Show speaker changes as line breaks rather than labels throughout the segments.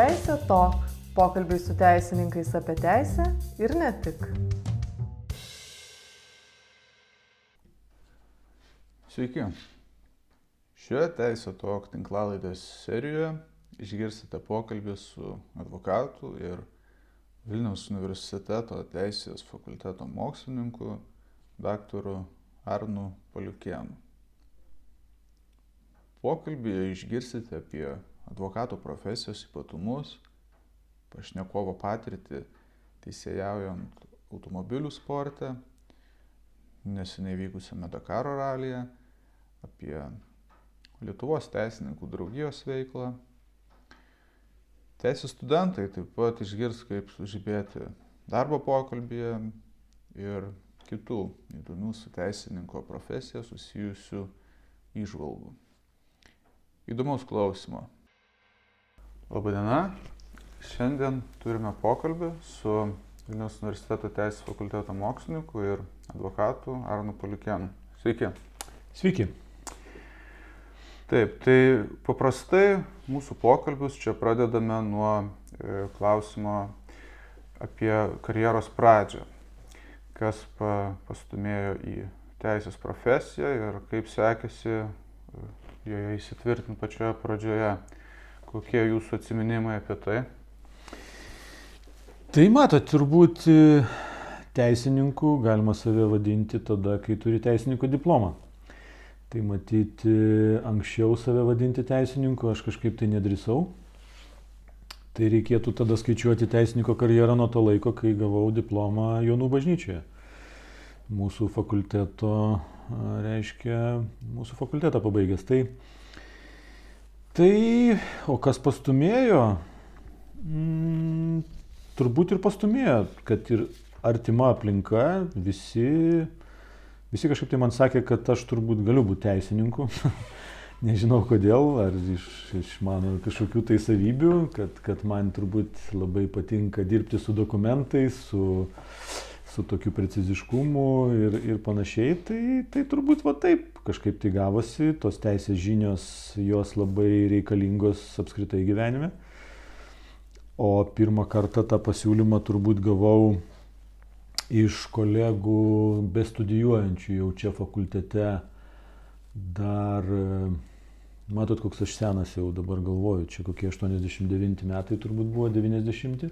Teisė Tok - pokalbiai su teisininkais apie teisę ir ne tik.
Sveiki. Šioje Teisė Tok tinklalaidės serijoje išgirsite pokalbį su advokatu ir Vilniaus universiteto teisės fakulteto mokslininku daktaru Arnu Paliukėnu. Pokalbėje išgirsite apie advokato profesijos ypatumus, pašnekovo patirtį teisėjaujant automobilių sporte, neseniai vykusiame Dakaro ralyje, apie Lietuvos teisininkų draugijos veiklą. Teisės studentai taip pat išgirs, kaip sužibėti darbo pokalbėje ir kitų įdomių su teisininko profesija susijusių išvalgų. Įdomaus klausimo. Labadiena. Šiandien turime pokalbį su Vilniaus universiteto teisės fakulteto mokslininku ir advokatu Arnu Paliukėnu. Sveiki.
Sveiki.
Taip, tai paprastai mūsų pokalbius čia pradedame nuo e, klausimo apie karjeros pradžią. Kas pa, pastumėjo į teisės profesiją ir kaip sekėsi e, joje įsitvirtinti pačioje pradžioje. Kokie jūsų atsiminimai apie tai?
Tai matot, turbūt e, teisininku galima save vadinti tada, kai turi teisininko diplomą. Tai matyti anksčiau save vadinti teisininku aš kažkaip tai nedrįsau. Tai reikėtų tada skaičiuoti teisininko karjerą nuo to laiko, kai gavau diplomą Jonų bažnyčioje. Mūsų fakulteto, reiškia, mūsų fakultetą pabaigęs. Tai Tai, o kas pastumėjo, mm, turbūt ir pastumėjo, kad ir artima aplinka, visi, visi kažkaip tai man sakė, kad aš turbūt galiu būti teisininku. Nežinau kodėl, ar iš, iš mano kažkokių tai savybių, kad, kad man turbūt labai patinka dirbti su dokumentais, su, su tokiu preciziškumu ir, ir panašiai, tai, tai turbūt va taip kažkaip tai gavosi, tos teisės žinios jos labai reikalingos apskritai gyvenime. O pirmą kartą tą pasiūlymą turbūt gavau iš kolegų bestudijuojančių jau čia fakultete dar, matot, koks aš senas jau dabar galvoju, čia kokie 89 metai turbūt buvo, 90.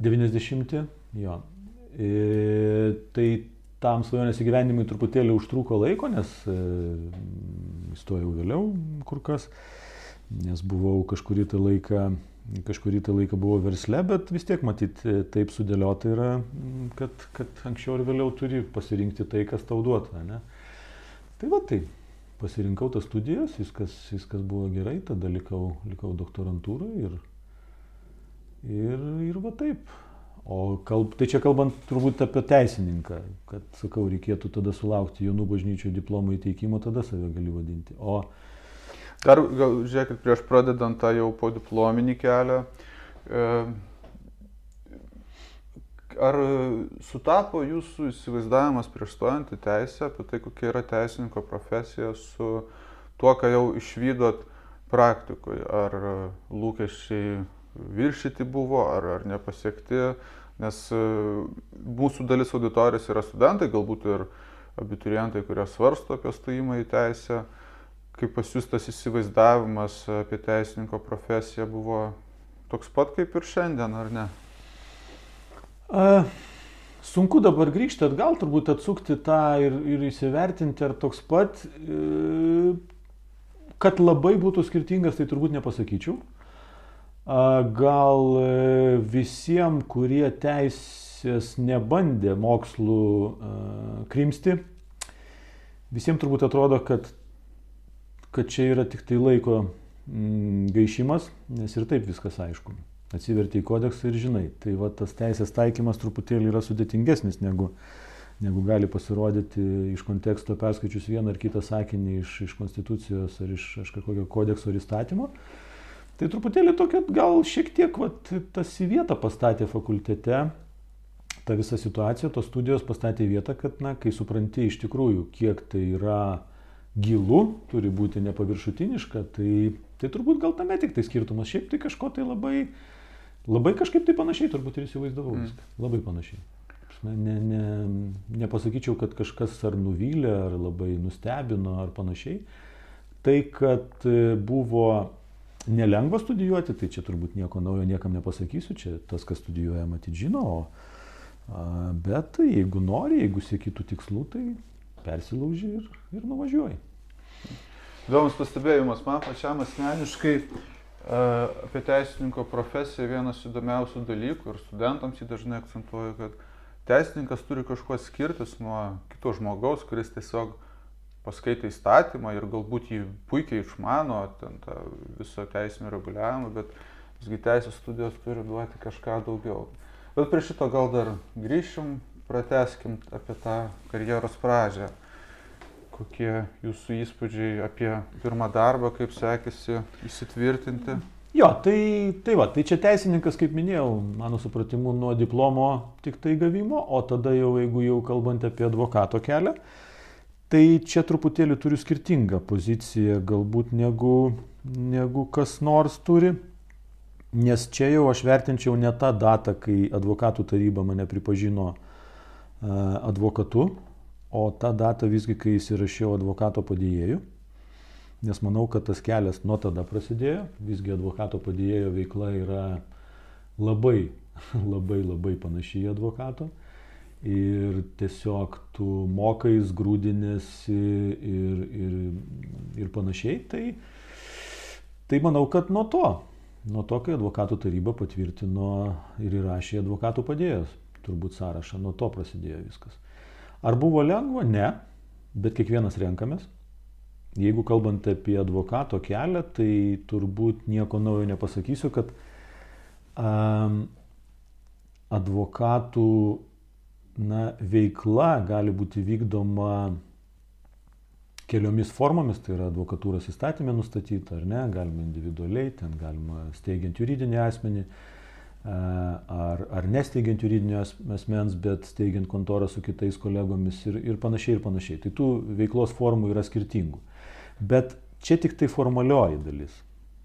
90, jo. E, tai tam svajonės įgyvendimui truputėlį užtruko laiko, nes e, įstojau vėliau kur kas, nes buvau kažkurį tą laiką, kažkurį tą laiką buvau versle, bet vis tiek matyt e, taip sudėliota yra, kad, kad anksčiau ir vėliau turi pasirinkti tai, kas tau duota. Ne? Tai va tai, pasirinkau tas studijas, viskas, viskas buvo gerai, tada likau, likau doktorantūrą ir, ir, ir va taip. O kalb, tai čia kalbant turbūt apie teisininką, kad, sakau, reikėtų tada sulaukti jaunų bažnyčių diplomų įteikimo, tada save gali vadinti. O
Dar, gal, žiūrėkit, prieš pradedant tą jau po diplominį kelią, e, ar sutapo jūsų įsivaizdavimas prieš stojant į teisę apie tai, kokia yra teisininko profesija su tuo, ką jau išvykot praktikoje? Ar lūkesčiai viršyti buvo ar, ar nepasiekti, nes e, mūsų dalis auditorijos yra studentai, galbūt ir abiturientai, kurie svarsto apie stojimą į teisę. Kaip pas jūs tas įsivaizdavimas apie teisininko profesiją buvo toks pat kaip ir šiandien, ar ne?
A, sunku dabar grįžti atgal, turbūt atsukti tą ir, ir įsivertinti, ar toks pat. E, kad labai būtų skirtingas, tai turbūt nepasakyčiau. Gal e, visiems, kurie teisės nebandė mokslų krimsti, visiems turbūt atrodo, kad, kad čia yra tik tai laiko mm, gaišimas, nes ir taip viskas aišku. Atsiverti į kodeksą ir žinai. Tai va tas teisės taikymas truputėlį yra sudėtingesnis negu, negu gali pasirodyti iš konteksto perskaičius vieną ar kitą sakinį iš, iš konstitucijos ar iš, iš kažkokio kodekso ar įstatymo. Uh, Tai truputėlį tokia gal šiek tiek vat, tas į vietą pastatė fakultete, ta visa situacija, tos studijos pastatė vietą, kad, na, kai supranti iš tikrųjų, kiek tai yra gilu, turi būti nepaviršutiniška, tai, tai turbūt gal tame tik tai skirtumas. Šiaip tai kažko tai labai, labai kažkaip tai panašiai turbūt ir įsivaizdavau mm. viską. Labai panašiai. Ne, ne, nepasakyčiau, kad kažkas ar nuvylė, ar labai nustebino, ar panašiai. Tai, kad e, buvo nelengva studijuoti, tai čia turbūt nieko naujo niekam nepasakysiu, čia tas, kas studijuoja, matyt, žino, o, bet jeigu nori, jeigu siekitų tikslų, tai persilauži ir, ir nuvažiuoji.
Įdomus pastebėjimas man pačiam asmeniškai apie teisininko profesiją vienas įdomiausių dalykų ir studentams jį dažnai akcentuoju, kad teisininkas turi kažkuo skirtis nuo kito žmogaus, kuris tiesiog paskaitė įstatymą ir galbūt jį puikiai išmano, ten tą visą teisinį reguliavimą, bet visgi teisės studijos turi duoti kažką daugiau. Bet prie šito gal dar grįšim, prateskim apie tą karjeros pradžią. Kokie jūsų įspūdžiai apie pirmą darbą, kaip sekėsi įsitvirtinti?
Jo, tai, tai va, tai čia teisininkas, kaip minėjau, mano supratimu, nuo diplomo tik tai gavimo, o tada jau, jeigu jau kalbant apie advokato kelią, tai čia truputėlį turiu skirtingą poziciją galbūt negu, negu kas nors turi. Nes čia jau aš vertinčiau ne tą datą, kai advokatų taryba mane pripažino uh, advokatu, o tą datą visgi, kai įsirašiau advokato padėjėjų, nes manau, kad tas kelias nuo tada prasidėjo, visgi advokato padėjėjo veikla yra labai, labai, labai panašiai advokato. Ir tiesiog tu mokais, grūdinėsi ir, ir, ir panašiai. Tai, tai manau, kad nuo to, nuo to, kai advokatų taryba patvirtino ir įrašė advokatų padėjęs turbūt sąrašą, nuo to prasidėjo viskas. Ar buvo lengva? Ne, bet kiekvienas renkamės. Jeigu kalbant apie advokato kelią, tai turbūt nieko naujo nepasakysiu, kad um, advokatų na, veikla gali būti vykdoma keliomis formomis, tai yra advokatūros įstatymė nustatyta ar ne, galima individualiai, ten galima steigiant juridinį asmenį, uh, ar, ar nesteigiant juridinio asmens, bet steigiant kontorą su kitais kolegomis ir, ir panašiai ir panašiai. Tai tų veiklos formų yra skirtingų. Bet čia tik tai formalioji dalis.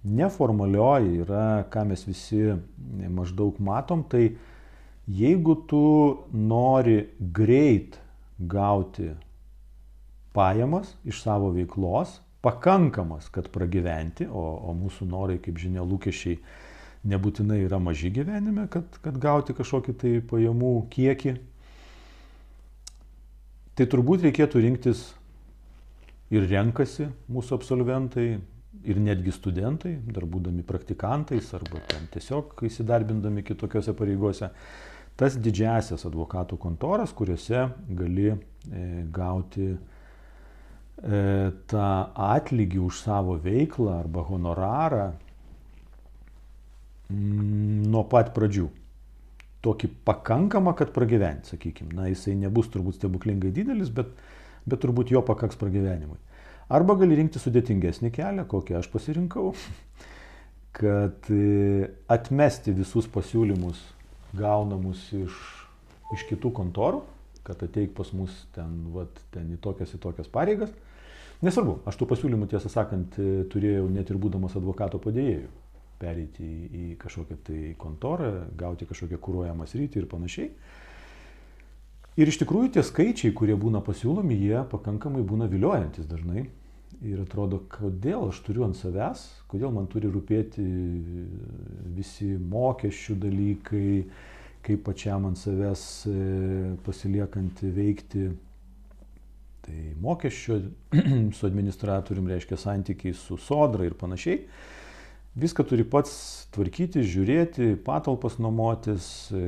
Neformalioji yra, ką mes visi maždaug matom, tai jeigu tu nori greit gauti pajamas iš savo veiklos, pakankamas, kad pragyventi, o, o mūsų norai, kaip žinia, lūkesčiai nebūtinai yra maži gyvenime, kad, kad gauti kažkokį tai pajamų kiekį. Tai turbūt reikėtų rinktis ir renkasi mūsų absolventai, ir netgi studentai, dar būdami praktikantais arba tiesiog įsidarbindami kitokiose pareigose, tas didžiasias advokatų kontoras, kuriuose gali e, gauti e, tą atlygį už savo veiklą arba honorarą Mm, nuo pat pradžių. Tokį pakankamą, kad pragyventi, sakykime. Na, jisai nebus turbūt stebuklingai didelis, bet, bet turbūt jo pakaks pragyvenimui. Arba gali rinkti sudėtingesnį kelią, kokį aš pasirinkau, kad e, atmesti visus pasiūlymus gaunamus iš, iš kitų kontorų, kad ateik pas mus ten, vat, ten į tokias, į tokias pareigas. Nesvarbu, aš tų pasiūlymų tiesą sakant turėjau net ir būdamas advokato padėjėjų pereiti į, į kažkokią tai kontorą, gauti kažkokią kūruojamą sritį ir panašiai. Ir iš tikrųjų tie skaičiai, kurie būna pasiūlomi, jie pakankamai būna viliojantis dažnai. Ir atrodo, kodėl aš turiu ant savęs, kodėl man turi rūpėti visi mokesčių dalykai, kaip pačiam ant savęs e, pasiliekant veikti. Tai mokesčio su administratorium reiškia santykiai su sodra ir panašiai viską turi pats tvarkyti, žiūrėti, patalpas nuomotis, e,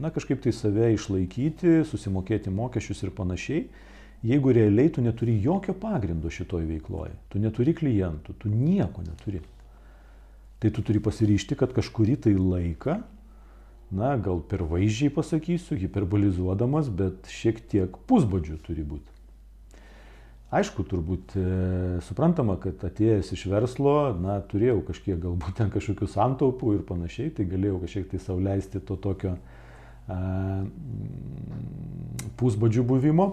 na kažkaip tai save išlaikyti, susimokėti mokesčius ir panašiai. Jeigu realiai tu neturi jokio pagrindo šitoj veikloje, tu neturi klientų, tu nieko neturi, tai tu turi pasiryšti, kad kažkurį tai laiką, na gal per vaizdžiai pasakysiu, hiperbolizuodamas, bet šiek tiek pusbadžių turi būti. Aišku, turbūt e, suprantama, kad atėjęs iš verslo, na, turėjau kažkiek galbūt ten kažkokių santaupų ir panašiai, tai galėjau kažkiek tai sauliaisti to tokio a, pusbadžių buvimo.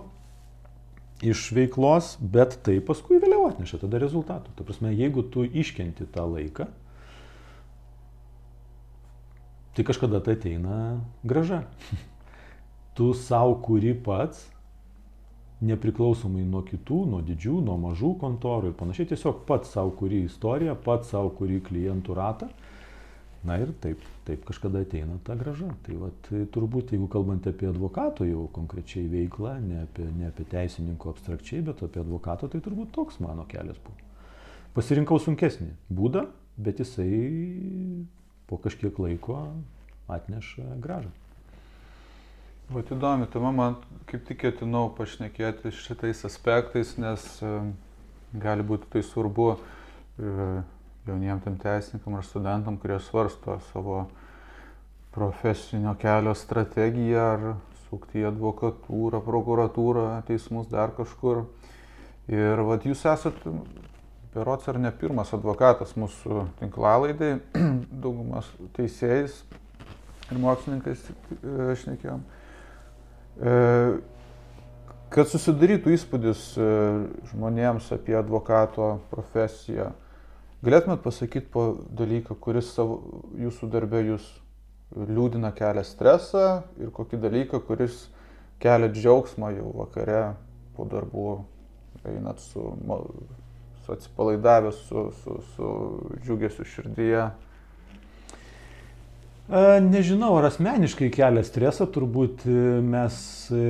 Iš veiklos, bet tai paskui vėliau atneša tada rezultatų. Ta prasme, jeigu tu iškenti tą laiką, tai kažkada tai ateina graža. tu savo kuri pats, nepriklausomai nuo kitų, nuo didžių, nuo mažų kontorų ir panašiai, tiesiog pats savo kuri istoriją, pats savo kuri klientų ratą. Na ir taip, taip kažkada ateina ta graža. Tai vat, tai turbūt, jeigu kalbant apie advokato jau konkrečiai veiklą, ne apie, ne apie teisininko abstrakčiai, bet apie advokato, tai turbūt toks mano kelias buvo. Pasirinkau sunkesnį būdą, bet jisai po kažkiek laiko atneša gražą.
Vat įdomi, tai man kaip tik ketinau pašnekėti šitais aspektais, nes e, gali būti tai svarbu e, jauniem tam teisininkam ar studentam, kurie svarsto savo profesinio kelio strategiją ar sukti į advokatūrą, prokuratūrą, teismus dar kažkur. Ir vad jūs esat, berots ar ne pirmas advokatas mūsų tinklalaidai, daugumas teisėjais ir mokslininkais e, šnekėjom. E, kad susidarytų įspūdis e, žmonėms apie advokato profesiją, Galėtumėt pasakyti po dalyką, kuris savo, jūsų darbė jūs liūdina, kelia stresą ir kokį dalyką, kuris kelia džiaugsmą jau vakare po darbų, einat su, su atsipalaidavęs, su, su, su džiugesiu širdyje.
Nežinau, ar asmeniškai kelia stresą, turbūt e, mes e,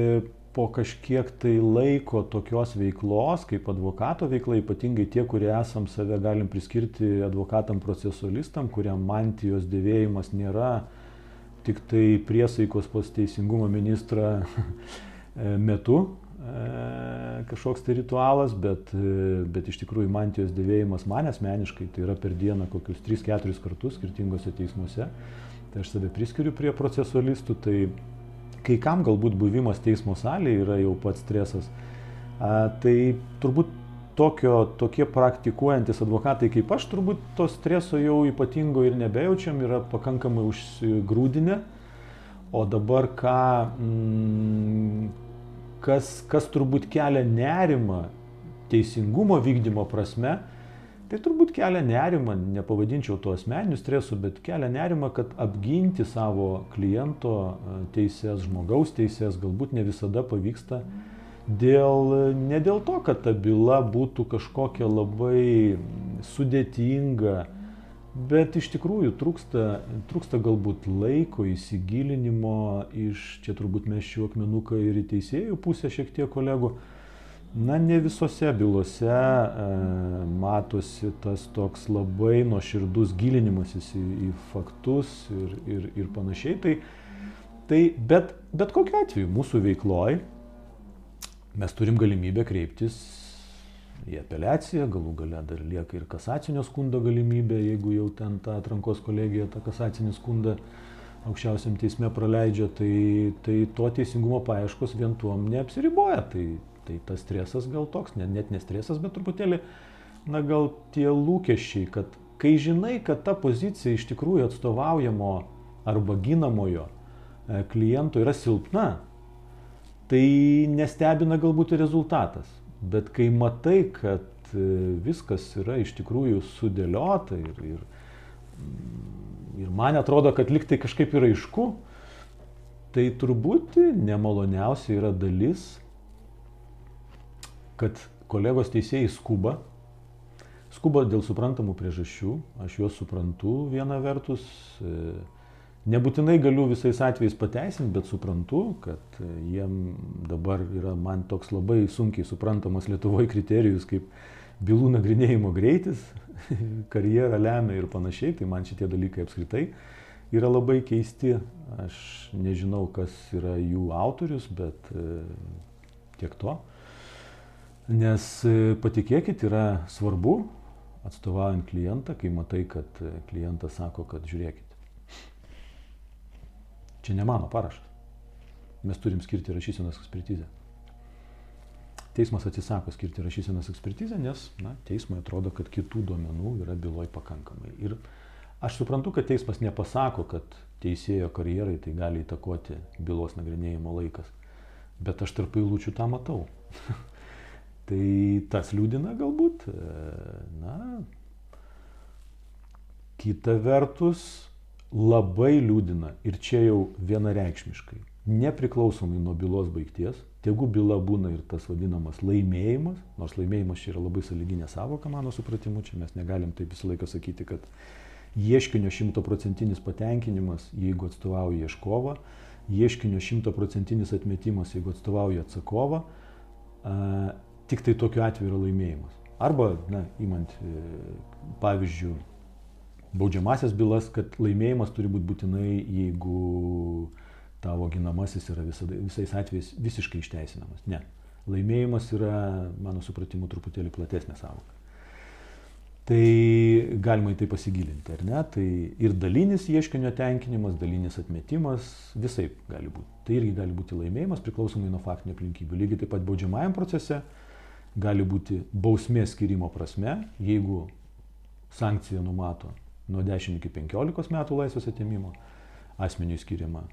po kažkiek tai laiko tokios veiklos, kaip advokato veikla, ypatingai tie, kurie esam save galim priskirti advokatam procesualistam, kuriam mantijos dėvėjimas nėra tik tai priesaikos pas teisingumo ministrą metu e, kažkoks tai ritualas, bet, e, bet iš tikrųjų mantijos dėvėjimas man asmeniškai tai yra per dieną kokius 3-4 kartus skirtingose teismuose. Tai aš save priskiriu prie procesualistų, tai kai kam galbūt buvimas teismo salėje yra jau pats stresas. A, tai turbūt tokio, tokie praktikuojantis advokatai kaip aš, turbūt to streso jau ypatingo ir nebejaučiam, yra pakankamai užsigrūdinę. O dabar ką, mm, kas, kas turbūt kelia nerimą teisingumo vykdymo prasme, Tai turbūt kelia nerimą, nepavadinčiau to asmeniniu stresu, bet kelia nerimą, kad apginti savo kliento e, teises, žmogaus teises galbūt ne visada pavyksta. Dėl, ne dėl to, kad ta byla būtų kažkokia labai sudėtinga, bet iš tikrųjų trūksta, trūksta galbūt laiko įsigilinimo iš, čia turbūt mes šiuo akmenuką ir į teisėjų pusę šiek tiek kolegų, Na, ne visose bylose e, matosi tas toks labai nuoširdus gilinimasis į, į faktus ir, ir, ir panašiai. Tai, tai bet, bet kokiu atveju mūsų veikloj mes turim galimybę kreiptis į apeliaciją, galų gale dar lieka ir kasacinio skundo galimybė, jeigu jau ten ta atrankos kolegija tą kasacinį skundą aukščiausiam teisme praleidžia, tai, tai to teisingumo paieškos vien tuom neapsiriboja. Tai, Tai tas stresas gal toks, net, net nestresas, bet truputėlį, na gal tie lūkesčiai, kad kai žinai, kad ta pozicija iš tikrųjų atstovaujamo arba ginamojo e, kliento yra silpna, tai nestebina galbūt ir rezultatas. Bet kai matai, kad e, viskas yra iš tikrųjų sudėliota ir, ir, ir man atrodo, kad liktai kažkaip yra aišku, tai turbūt nemaloniausia yra dalis kad kolegos teisėjai skuba, skuba dėl suprantamų priežasčių, aš juos suprantu viena vertus, e, nebūtinai galiu visais atvejais pateisinti, bet suprantu, kad e, jiem dabar yra man toks labai sunkiai suprantamas Lietuvoje kriterijus kaip bylų nagrinėjimo greitis, karjera lemia ir panašiai, tai man šitie dalykai apskritai yra labai keisti. Aš nežinau, kas yra jų autorius, bet e, tiek to. Nes e, patikėkit, yra svarbu, atstovaujant klientą, kai matai, kad e, klientas sako, kad žiūrėkit, čia ne mano parašas. Mes turim skirti rašysenos ekspertizę. Teismas atsisako skirti rašysenos ekspertizę, nes na, teismui atrodo, kad kitų duomenų yra byloj pakankamai. Ir aš suprantu, kad teismas nepasako, kad teisėjo karjerai tai gali įtakoti bylos nagrinėjimo laikas. Bet aš tarp eilučių tą matau. Tai tas liūdina galbūt, na, kita vertus labai liūdina ir čia jau vienareikšmiškai, nepriklausomai nuo bylos baigties, tegu byla būna ir tas vadinamas laimėjimas, nors laimėjimas čia yra labai saliginė savoka mano supratimu, čia mes negalim taip visą laiką sakyti, kad ieškinio šimtoprocentinis patenkinimas, jeigu atstovauja ieškovą, ieškinio šimtoprocentinis atmetimas, jeigu atstovauja atsakovą, tik tai tokiu atveju yra laimėjimas. Arba, na, įmant e, pavyzdžių, baudžiamasias bylas, kad laimėjimas turi būti būtinai, jeigu tavo ginamasis yra visada, visais atvejais visiškai išteisinamas. Ne. Laimėjimas yra, mano supratimu, truputėlį platesnė savoka. Tai galima į tai pasigilinti, ar ne? Tai ir dalinis ieškinio tenkinimas, dalinis atmetimas, visai gali būti. Tai irgi gali būti laimėjimas priklausomai nuo faktinių aplinkybių. Lygiai taip pat baudžiamajam procese gali būti bausmės skirimo prasme, jeigu sankcija numato nuo 10 iki 15 metų laisvės atėmimo, asmeniui skiriama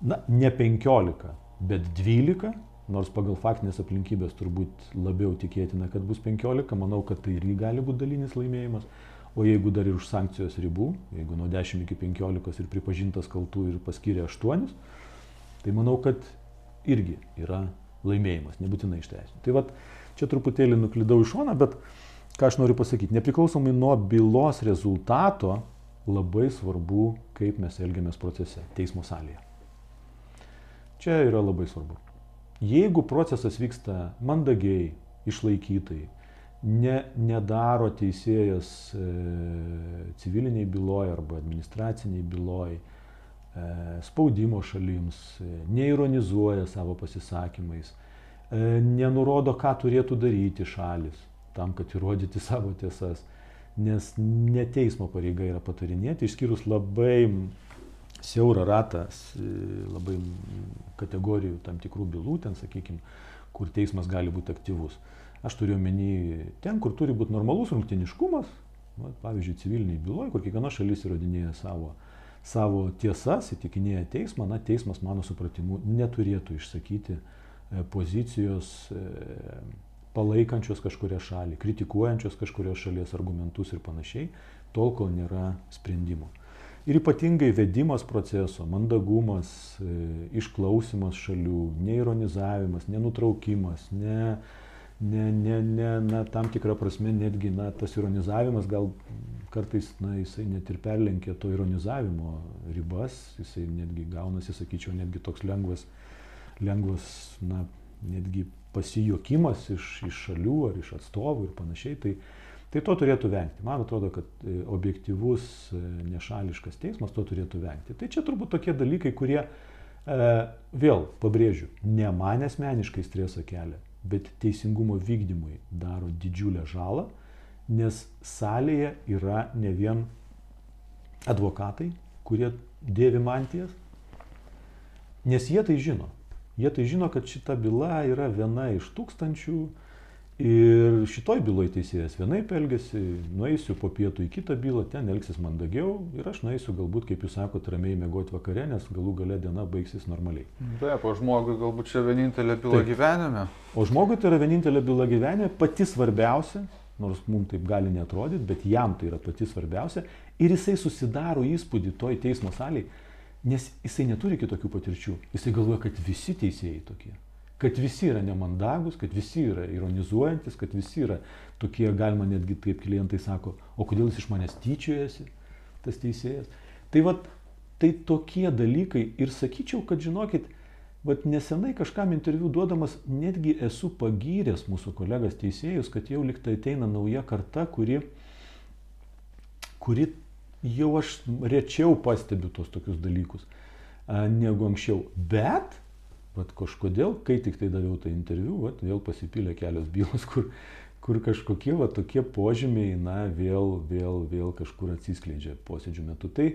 na, ne 15, bet 12, nors pagal faktinės aplinkybės turbūt labiau tikėtina, kad bus 15, manau, kad tai irgi gali būti dalinis laimėjimas. O jeigu dar ir už sankcijos ribų, jeigu nuo 10 iki 15 ir pripažintas kaltų ir paskiria 8, tai manau, kad irgi yra laimėjimas, nebūtinai išteisinti. Tai vad, čia truputėlį nuklydau iš šoną, bet ką aš noriu pasakyti, nepriklausomai nuo bylos rezultato, labai svarbu, kaip mes elgiamės procese, teismo salėje. Čia yra labai svarbu. Jeigu procesas vyksta mandagiai, išlaikytai, ne, nedaro teisėjas e, civiliniai byloje arba administraciniai byloje, spaudimo šalims, e, neironizuoja savo pasisakymais, e, nenurodo, ką turėtų daryti šalis tam, kad įrodyti savo tiesas, nes ne teismo pareiga yra patarinėti, išskyrus labai siaurą ratą labai kategorijų tam tikrų bylų, ten sakykime, kur teismas gali būti aktyvus. Aš turiu omeny ten, kur turi būti normalus rungtiniškumas, va, pavyzdžiui, civiliniai byloje, kur kiekviena šalis įrodinėja savo, savo tiesas, įtikinėja teismą, na, teismas, mano supratimu, neturėtų išsakyti e, pozicijos e, palaikančios kažkuria šalį, kritikuojančios kažkurios šalies argumentus ir panašiai, tol, kol nėra sprendimo. Ir ypatingai vedimas proceso, mandagumas, e, išklausimas šalių, neironizavimas, nenutraukimas, ne, ne, ne, ne na, tam tikrą prasme netgi na, tas ironizavimas gal kartais na, jisai net ir perlenkia to ironizavimo ribas, jisai netgi gaunasi, sakyčiau, netgi toks lengvas, lengvas na, netgi pasijuokimas iš, iš šalių ar iš atstovų ir panašiai. Tai, Tai to turėtų vengti. Man atrodo, kad e, objektivus, e, nešališkas teismas to turėtų vengti. Tai čia turbūt tokie dalykai, kurie, e, vėl pabrėžiu, ne man asmeniškai streso kelia, bet teisingumo vykdymui daro didžiulę žalą, nes salėje yra ne vien advokatai, kurie dėvi mantijas, nes jie tai žino. Jie tai žino, kad šita byla yra viena iš tūkstančių Ir šitoj byloje teisėjas vienaip elgesi, nueisiu po pietų į kitą bylą, ten elgsis mandagiau ir aš nueisiu galbūt, kaip jūs sakote, ramiai mėgoti vakare, nes galų gale diena baigsis normaliai.
Taip, o žmogui galbūt čia vienintelė byla taip. gyvenime.
O žmogui tai yra vienintelė byla gyvenime, pati svarbiausia, nors mums taip gali netrodyti, bet jam tai yra pati svarbiausia ir jisai susidaro įspūdį toj teismo salėje, nes jisai neturi kitokių patirčių. Jisai galvoja, kad visi teisėjai tokie kad visi yra nemandagus, kad visi yra ironizuojantis, kad visi yra tokie, galima netgi taip klientai sako, o kodėl jis iš manęs tyčiojasi, tas teisėjas. Tai vad, tai tokie dalykai ir sakyčiau, kad žinokit, vad nesenai kažkam interviu duodamas netgi esu pagyręs mūsų kolegas teisėjus, kad jau liktai ateina nauja karta, kuri, kuri jau aš rečiau pastebiu tos tokius dalykus negu anksčiau. Bet Vat kažkodėl, kai tik tai daviau tą interviu, vat, vėl pasipylė kelios bylos, kur, kur kažkokie va, tokie požymiai, na, vėl, vėl, vėl kažkur atsiskleidžia posėdžių metu. Tai,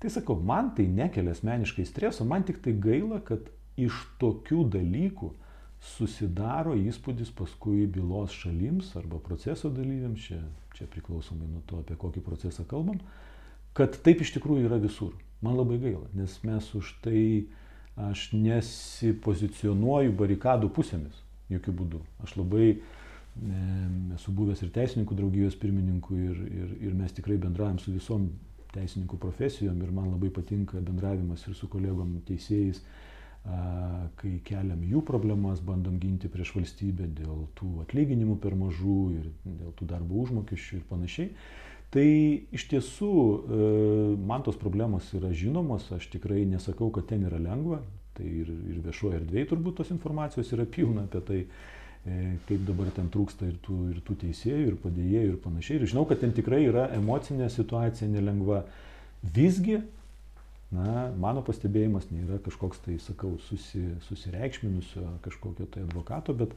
tai sakau, man tai nekelia asmeniškai streso, man tik tai gaila, kad iš tokių dalykų susidaro įspūdis paskui bylos šalims arba proceso dalyviams, čia, čia priklausomai nuo to, apie kokį procesą kalbam, kad taip iš tikrųjų yra visur. Man labai gaila, nes mes už tai aš nesipozicionuoju barikadų pusėmis. Jokių būdų. Aš labai e, esu buvęs ir teisininkų draugijos pirmininku ir, ir, ir mes tikrai bendraujam su visom teisininkų profesijom ir man labai patinka bendravimas ir su kolegom teisėjais, kai keliam jų problemas, bandom ginti prieš valstybę dėl tų atlyginimų per mažų ir dėl tų darbo užmokesčių ir panašiai. Tai iš tiesų e, man tos problemos yra žinomos, aš tikrai nesakau, kad ten yra lengva, tai ir, ir viešoje erdvėje turbūt tos informacijos yra pilna apie tai, e, kaip dabar ten trūksta ir tų, ir tų teisėjų, ir padėjėjų, ir panašiai. Ir žinau, kad ten tikrai yra emocinė situacija nelengva. Visgi, na, mano pastebėjimas nėra kažkoks tai, sakau, susi, susireikšminusio kažkokio tai advokato, bet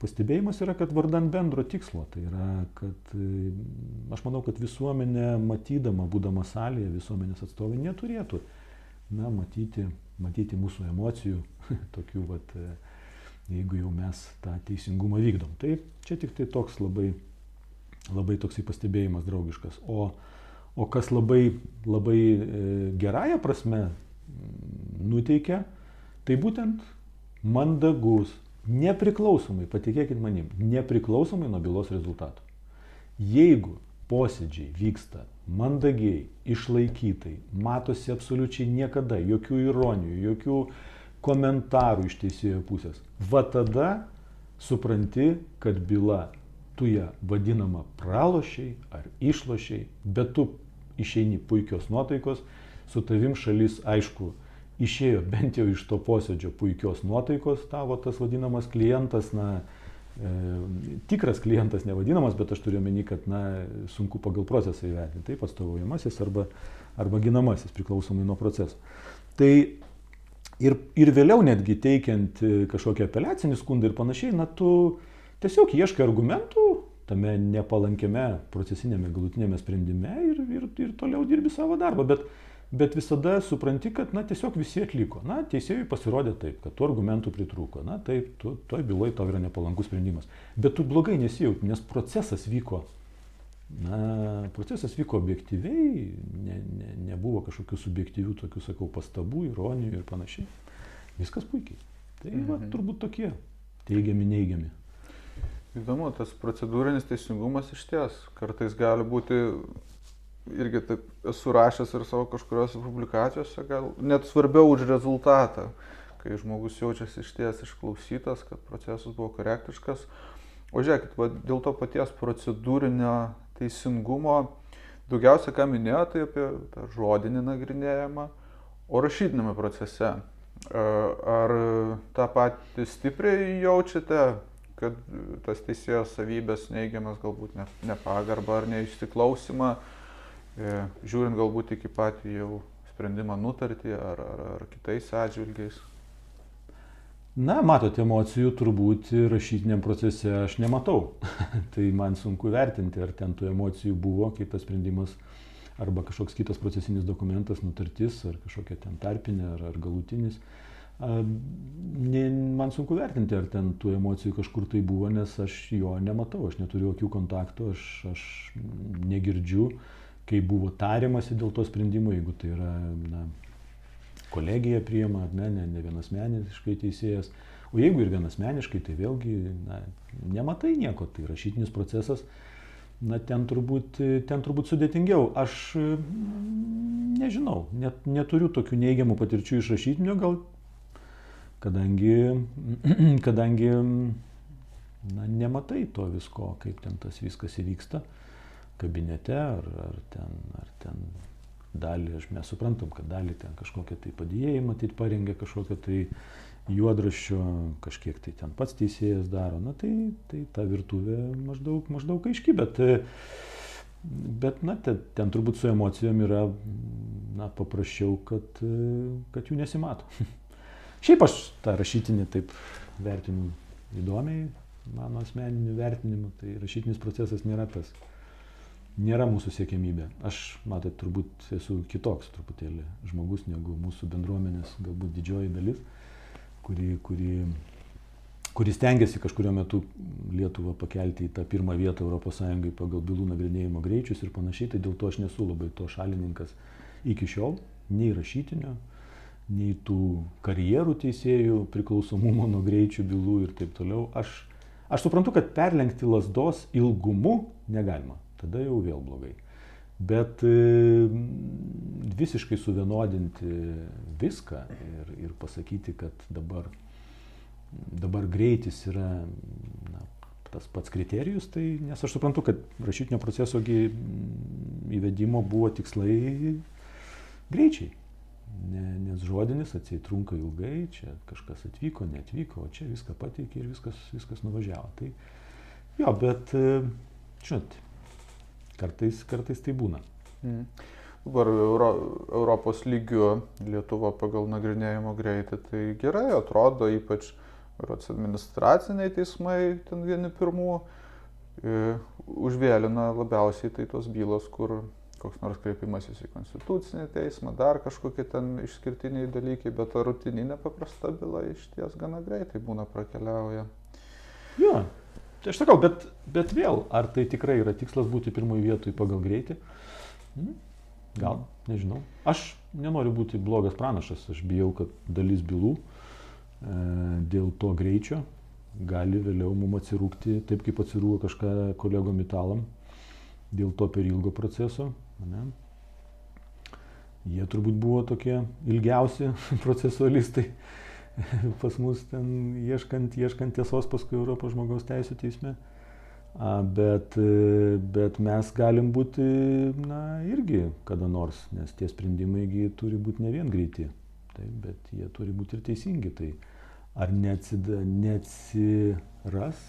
Pastebėjimas yra, kad vardan bendro tikslo, tai yra, kad e, aš manau, kad visuomenė matydama, būdama salėje, visuomenės atstovai neturėtų, na, matyti, matyti mūsų emocijų, tokių, vat, e, jeigu jau mes tą teisingumą vykdom. Tai čia tik tai toks labai, labai toksai pastebėjimas draugiškas. O, o kas labai, labai e, gerąją prasme nuteikia, tai būtent mandagus, Nepriklausomai, patikėkit manim, nepriklausomai nuo bylos rezultatų. Jeigu posėdžiai vyksta mandagiai, išlaikytai, matosi absoliučiai niekada jokių ironijų, jokių komentarų iš teisėjo pusės, va tada supranti, kad byla tu ją vadinama pralošiai ar išlošiai, bet tu išeini puikios nuotaikos, su tavim šalis aišku išėjo bent jau iš to posėdžio puikios nuotaikos, tavo tas vadinamas klientas, na, e, tikras klientas nevadinamas, bet aš turiu omeny, kad, na, sunku pagal procesą įvertinti, taip, atstovaujamasis arba, arba ginamasis, priklausomai nuo proceso. Tai ir, ir vėliau netgi teikiant kažkokią apeliacinį skundą ir panašiai, na, tu tiesiog ieškai argumentų tame nepalankiame procesinėme galutinėme sprendime ir, ir, ir toliau dirbi savo darbą. Bet bet visada supranti, kad, na, tiesiog visi atliko. Na, teisėjui pasirodė taip, kad tų argumentų pritrūko. Na, taip, tu, toj byloje tau yra nepalankus sprendimas. Bet tu blogai nesijauti, nes procesas vyko. Na, procesas vyko objektyviai, ne, ne, nebuvo kažkokių subjektyvių, tokių, sakau, pastabų, ironijų ir panašiai. Viskas puikiai. Tai mhm. va, turbūt tokie teigiami, neigiami.
Įdomu, tas procedūrinis teisingumas iš ties kartais gali būti irgi taip esu rašęs ir savo kažkuriuose publikacijose, gal net svarbiau už rezultatą, kai žmogus jaučiasi iš ties išklausytas, kad procesas buvo korektiškas. O žiūrėkit, va, dėl to paties procedūrinio teisingumo, daugiausia ką minėjo, tai apie tą žodinį nagrinėjimą, o rašytinėme procese. Ar tą patį stipriai jaučiate, kad tas teisėjo savybės neigiamas galbūt nepagarbą ar neišsiklausimą, E, žiūrint galbūt iki patį jau sprendimą nutartį ar, ar, ar kitais atžvilgiais?
Na, matote, emocijų turbūt rašytiniam procese aš nematau. tai man sunku vertinti, ar ten tų emocijų buvo, kaip tas sprendimas, arba kažkoks kitas procesinis dokumentas, nutartis, ar kažkokia ten tarpinė, ar, ar galutinis. Ne, man sunku vertinti, ar ten tų emocijų kažkur tai buvo, nes aš jo nematau, aš neturiu jokių kontaktų, aš, aš negirdžiu. Uh, kaip buvo tariamasi dėl to sprendimo, jeigu tai yra na, kolegija priema, ne, ne, ne vienasmeniškai teisėjas. O jeigu ir vienasmeniškai, tai vėlgi na, nematai nieko, tai rašytinis procesas, na, ten turbūt, ten turbūt sudėtingiau. Aš mm, nežinau, net, neturiu tokių neigiamų patirčių iš rašytinio, gal kadangi, kadangi na, nematai to visko, kaip ten tas viskas įvyksta kabinete ar, ar, ten, ar ten dalį, aš mes suprantam, kad dalį ten kažkokią tai padėjėjai matyti parengė, kažkokią tai juodraščio, kažkiek tai ten pats teisėjas daro, na tai, tai ta virtuvė maždaug, maždaug aiški, bet, bet na, ten, ten turbūt su emocijom yra na, paprasčiau, kad, kad jų nesimato. Šiaip aš tą rašytinį taip vertinu įdomiai, mano asmeniniu vertinimu, tai rašytinis procesas nėra tas nėra mūsų siekiamybė. Aš, matot, turbūt esu kitoks truputėlį žmogus negu mūsų bendruomenės, galbūt didžioji dalis, kuri, kuri, kuris tengiasi kažkurio metu Lietuvą pakelti į tą pirmą vietą ES pagal bylų nagrinėjimo greičius ir panašiai, tai dėl to aš nesu labai to šalininkas iki šiol, nei rašytinio, nei tų karjerų teisėjų priklausomumo nuo greičių bylų ir taip toliau. Aš, aš suprantu, kad perlenkti lasdos ilgumu negalima, tada jau vėl blogai. Bet e, visiškai suvienodinti viską ir, ir pasakyti, kad dabar, dabar greitis yra na, tas pats kriterijus, tai nes aš suprantu, kad rašytinio proceso įvedimo buvo tikslai greičiai. Ne, nes žodinis atsitrunka ilgai, čia kažkas atvyko, netvyko, o čia viską pateikė ir viskas, viskas nuvažiavo. Tai jo, bet, e, žinot, kartais, kartais tai būna.
Mm. Dabar Euro, Europos lygiu Lietuva pagal nagrinėjimo greitį tai gerai atrodo, ypač administraciniai teismai, ten vieni pirmų, užvėlina labiausiai tai tos bylos, kur koks nors kreipimasis į konstitucinį teismą, dar kažkokie ten išskirtiniai dalykai, bet ta rutininė paprasta byla iš ties gana greitai būna prakeliauja.
Jo, tai aš sakau, bet, bet vėl, ar tai tikrai yra tikslas būti pirmoji vietoj pagal greitį? Hmm? Gal, nežinau. Aš nenoriu būti blogas pranašas, aš bijau, kad dalis bylų E, dėl to greičio gali vėliau mum atsirūkti, taip kaip atsirūko kažką kolegom italam, dėl to per ilgo proceso. Ne? Jie turbūt buvo tokie ilgiausi procesualistai pas mus ten ieškant, ieškant tiesos paskui Europos žmogaus teisų teisme. Bet, bet mes galim būti, na, irgi kada nors, nes tie sprendimai turi būti ne vien greiti, taip, bet jie turi būti ir teisingi. Tai, ar neatsida, neatsiras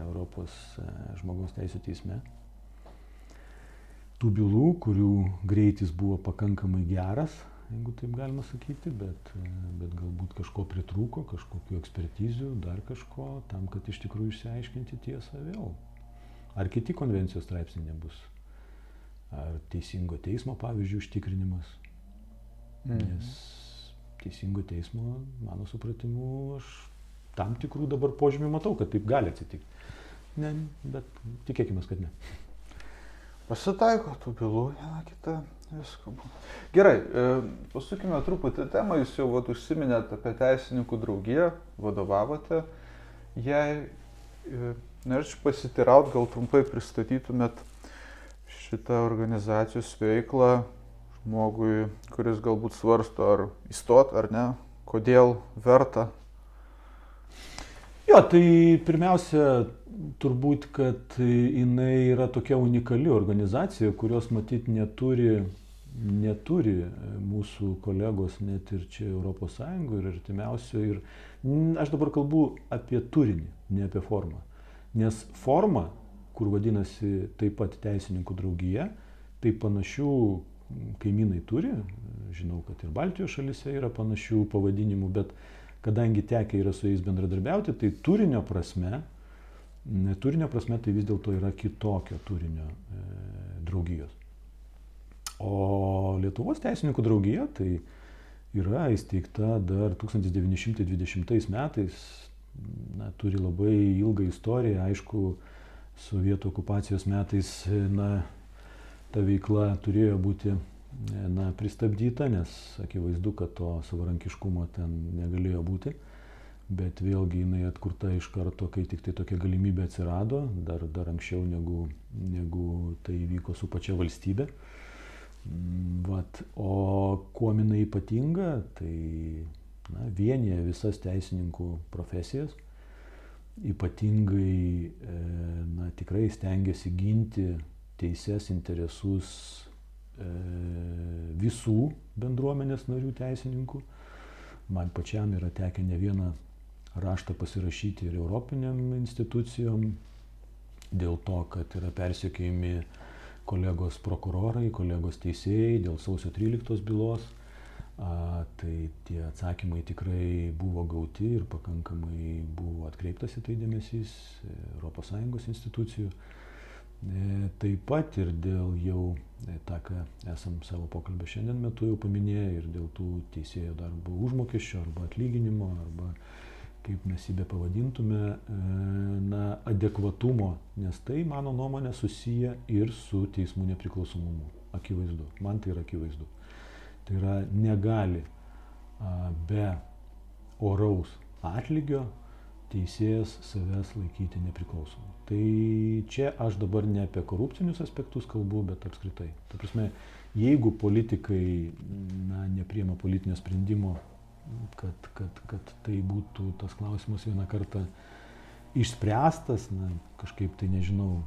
Europos e, žmogaus teisų teisme tų bylų, kurių greitis buvo pakankamai geras, jeigu taip galima sakyti, bet, bet galbūt kažko pritrūko, kažkokiu ekspertizių, dar kažko, tam, kad iš tikrųjų išsiaiškinti tiesą vėl. Ar kiti konvencijos straipsniai nebus? Ar teisingo teismo, pavyzdžiui, užtikrinimas? Mhm. Nes teisingo teismo, mano supratimu, aš tam tikrų dabar požymių matau, kad taip gali atsitikti. Ne, bet tikėkime, kad ne.
Pasitaiko tų bylų, viena kita, visko būna. Gerai, e, pasukime truputį temą, jūs jau vat, užsiminėte apie teisininkų draugiją, vadovavote. Jei e, norėčiau pasitiraut, gal trumpai pristatytumėt šitą organizacijos veiklą, žmogui, kuris galbūt svarsto ar įstot ar ne, kodėl verta?
Jo, tai pirmiausia, turbūt, kad jinai yra tokia unikali organizacija, kurios matyt neturi, neturi mūsų kolegos net ir čia ES ir artimiausio. Ir aš dabar kalbu apie turinį, ne apie formą. Nes forma, kur vadinasi taip pat teisininkų draugija, tai panašių kaimynai turi, žinau, kad ir Baltijos šalise yra panašių pavadinimų, bet kadangi tekia yra su jais bendradarbiauti, tai turinio prasme, turinio prasme tai vis dėlto yra kitokio turinio e, draugijos. O Lietuvos teisininkų draugija tai yra įsteigta dar 1920 metais, na, turi labai ilgą istoriją, aišku, sovietų okupacijos metais, na, ta veikla turėjo būti na, pristabdyta, nes akivaizdu, kad to savarankiškumo ten negalėjo būti. Bet vėlgi jinai atkurta iš karto, kai tik tai tokia galimybė atsirado, dar, dar anksčiau negu, negu tai įvyko su pačia valstybė. Vat, o kuo jinai ypatinga, tai na, vienyje visas teisininkų profesijas, ypatingai e, na, tikrai stengiasi ginti teises, interesus visų bendruomenės narių teisininkų. Man pačiam yra tekę ne vieną raštą pasirašyti ir Europiniam institucijom dėl to, kad yra persiekėjami kolegos prokurorai, kolegos teisėjai dėl sausio 13 bylos. A, tai tie atsakymai tikrai buvo gauti ir pakankamai buvo atkreiptas į tai dėmesys ES institucijų. E, taip pat ir dėl jau e, tą, ką esam savo pokalbio šiandien metu jau paminėję, ir dėl tų teisėjo darbo užmokesčio arba atlyginimo, arba kaip mes jį be pavadintume, e, na, adekvatumo, nes tai, mano nuomonė, susiję ir su teismų nepriklausomumu. Akivaizdu. Man tai yra akivaizdu. Tai yra negali be oraus atlygio teisėjas savęs laikyti nepriklausomu. Tai čia aš dabar ne apie korupcinius aspektus kalbu, bet apskritai. Ta prasme, jeigu politikai na, nepriema politinio sprendimo, kad, kad, kad tai būtų tas klausimas vieną kartą išspręstas, na, kažkaip tai nežinau,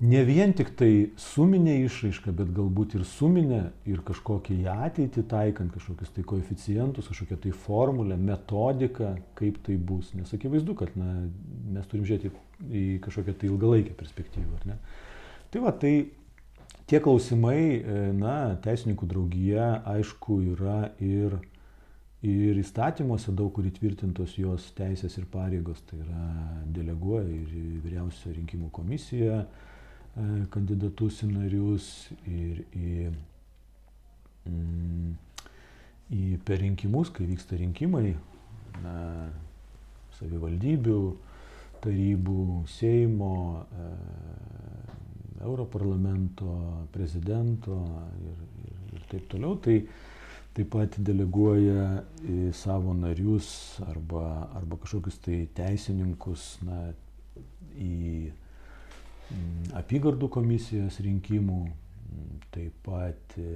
ne vien tik tai suminė išraiška, bet galbūt ir suminė ir kažkokią į ateitį taikant kažkokius tai koeficientus, kažkokią tai formulę, metodiką, kaip tai bus. Nes akivaizdu, kad na, mes turim žiūrėti į kažkokią tai ilgalaikę perspektyvą. Tai va, tai tie klausimai, e, na, teisininkų draugija, aišku, yra ir, ir įstatymuose daug kur įtvirtintos jos teisės ir pareigos, tai yra deleguoja ir vyriausiojo rinkimų komisija, kandidatus į narius ir į, mm, į per rinkimus, kai vyksta rinkimai, na, savivaldybių, tarybų, Seimo, e, Europarlamento, prezidento ir, ir, ir taip toliau. Tai taip pat deleguoja savo narius arba, arba kažkokius tai teisininkus na, į apygardų komisijos rinkimų, mm, taip pat e,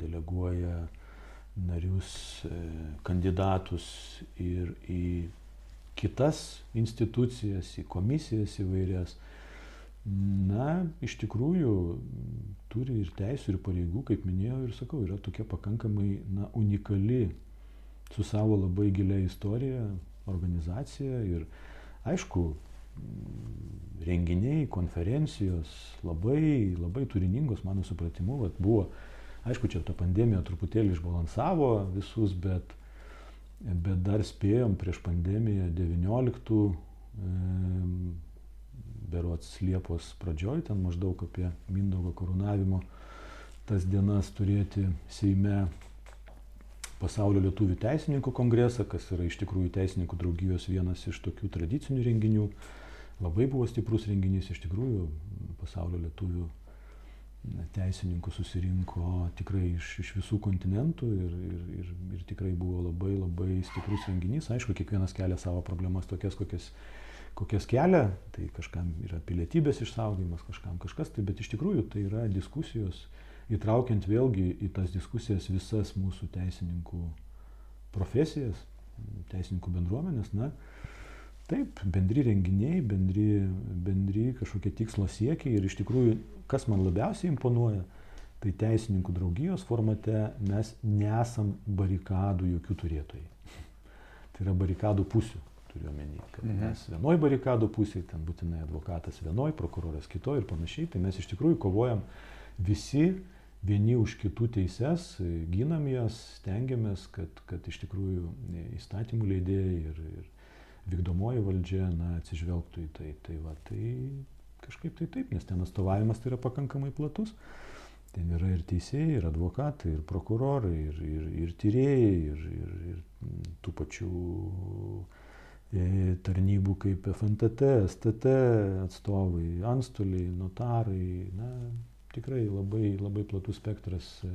deleguoja narius, e, kandidatus ir į kitas institucijas, į komisijas įvairias. Na, iš tikrųjų, turi ir teisų, ir pareigų, kaip minėjau ir sakau, yra tokia pakankamai na, unikali su savo labai gilia istorija organizacija ir aišku, renginiai, konferencijos labai, labai turiningos, mano supratimu, vat, buvo, aišku, čia ta pandemija truputėlį išbalansavo visus, bet, bet dar spėjom prieš pandemiją 19, e, berots Liepos pradžioj, ten maždaug apie Mindaugo karūnavimo tas dienas turėti Seime pasaulio lietuvių teisininkų kongresą, kas yra iš tikrųjų teisininkų draugijos vienas iš tokių tradicinių renginių. Labai buvo stiprus renginys, iš tikrųjų pasaulio lietuvių teisininkų susirinko tikrai iš, iš visų kontinentų ir, ir, ir, ir tikrai buvo labai labai stiprus renginys. Aišku, kiekvienas kelia savo problemas tokias, kokias, kokias kelia, tai kažkam yra pilietybės išsaugojimas, kažkam kažkas, tai, bet iš tikrųjų tai yra diskusijos, įtraukiant vėlgi į tas diskusijas visas mūsų teisininkų profesijas, teisininkų bendruomenės, na, Taip, bendri renginiai, bendri, bendri kažkokie tikslo siekiai ir iš tikrųjų, kas man labiausiai imponuoja, tai teisininkų draugijos formate mes nesam barikadų jokių turėtojai. Tai yra barikadų pusių, turiu omeny, kad mhm. mes vienoj barikadų pusėje, ten būtinai advokatas vienoj, prokuroras kitoj ir panašiai, tai mes iš tikrųjų kovojam visi vieni už kitų teises, ginam jas, stengiamės, kad, kad iš tikrųjų įstatymų leidėjai ir, ir vykdomoji valdžia na, atsižvelgtų į tai. Tai, va, tai kažkaip tai taip, nes ten atstovavimas tai yra pakankamai platus. Ten yra ir teisėjai, ir advokatai, ir prokurorai, ir, ir, ir tyrėjai, ir, ir, ir tų pačių e, tarnybų kaip FNTT, STT atstovai, antstoliai, notarai. Na, tikrai labai, labai platus spektras, e,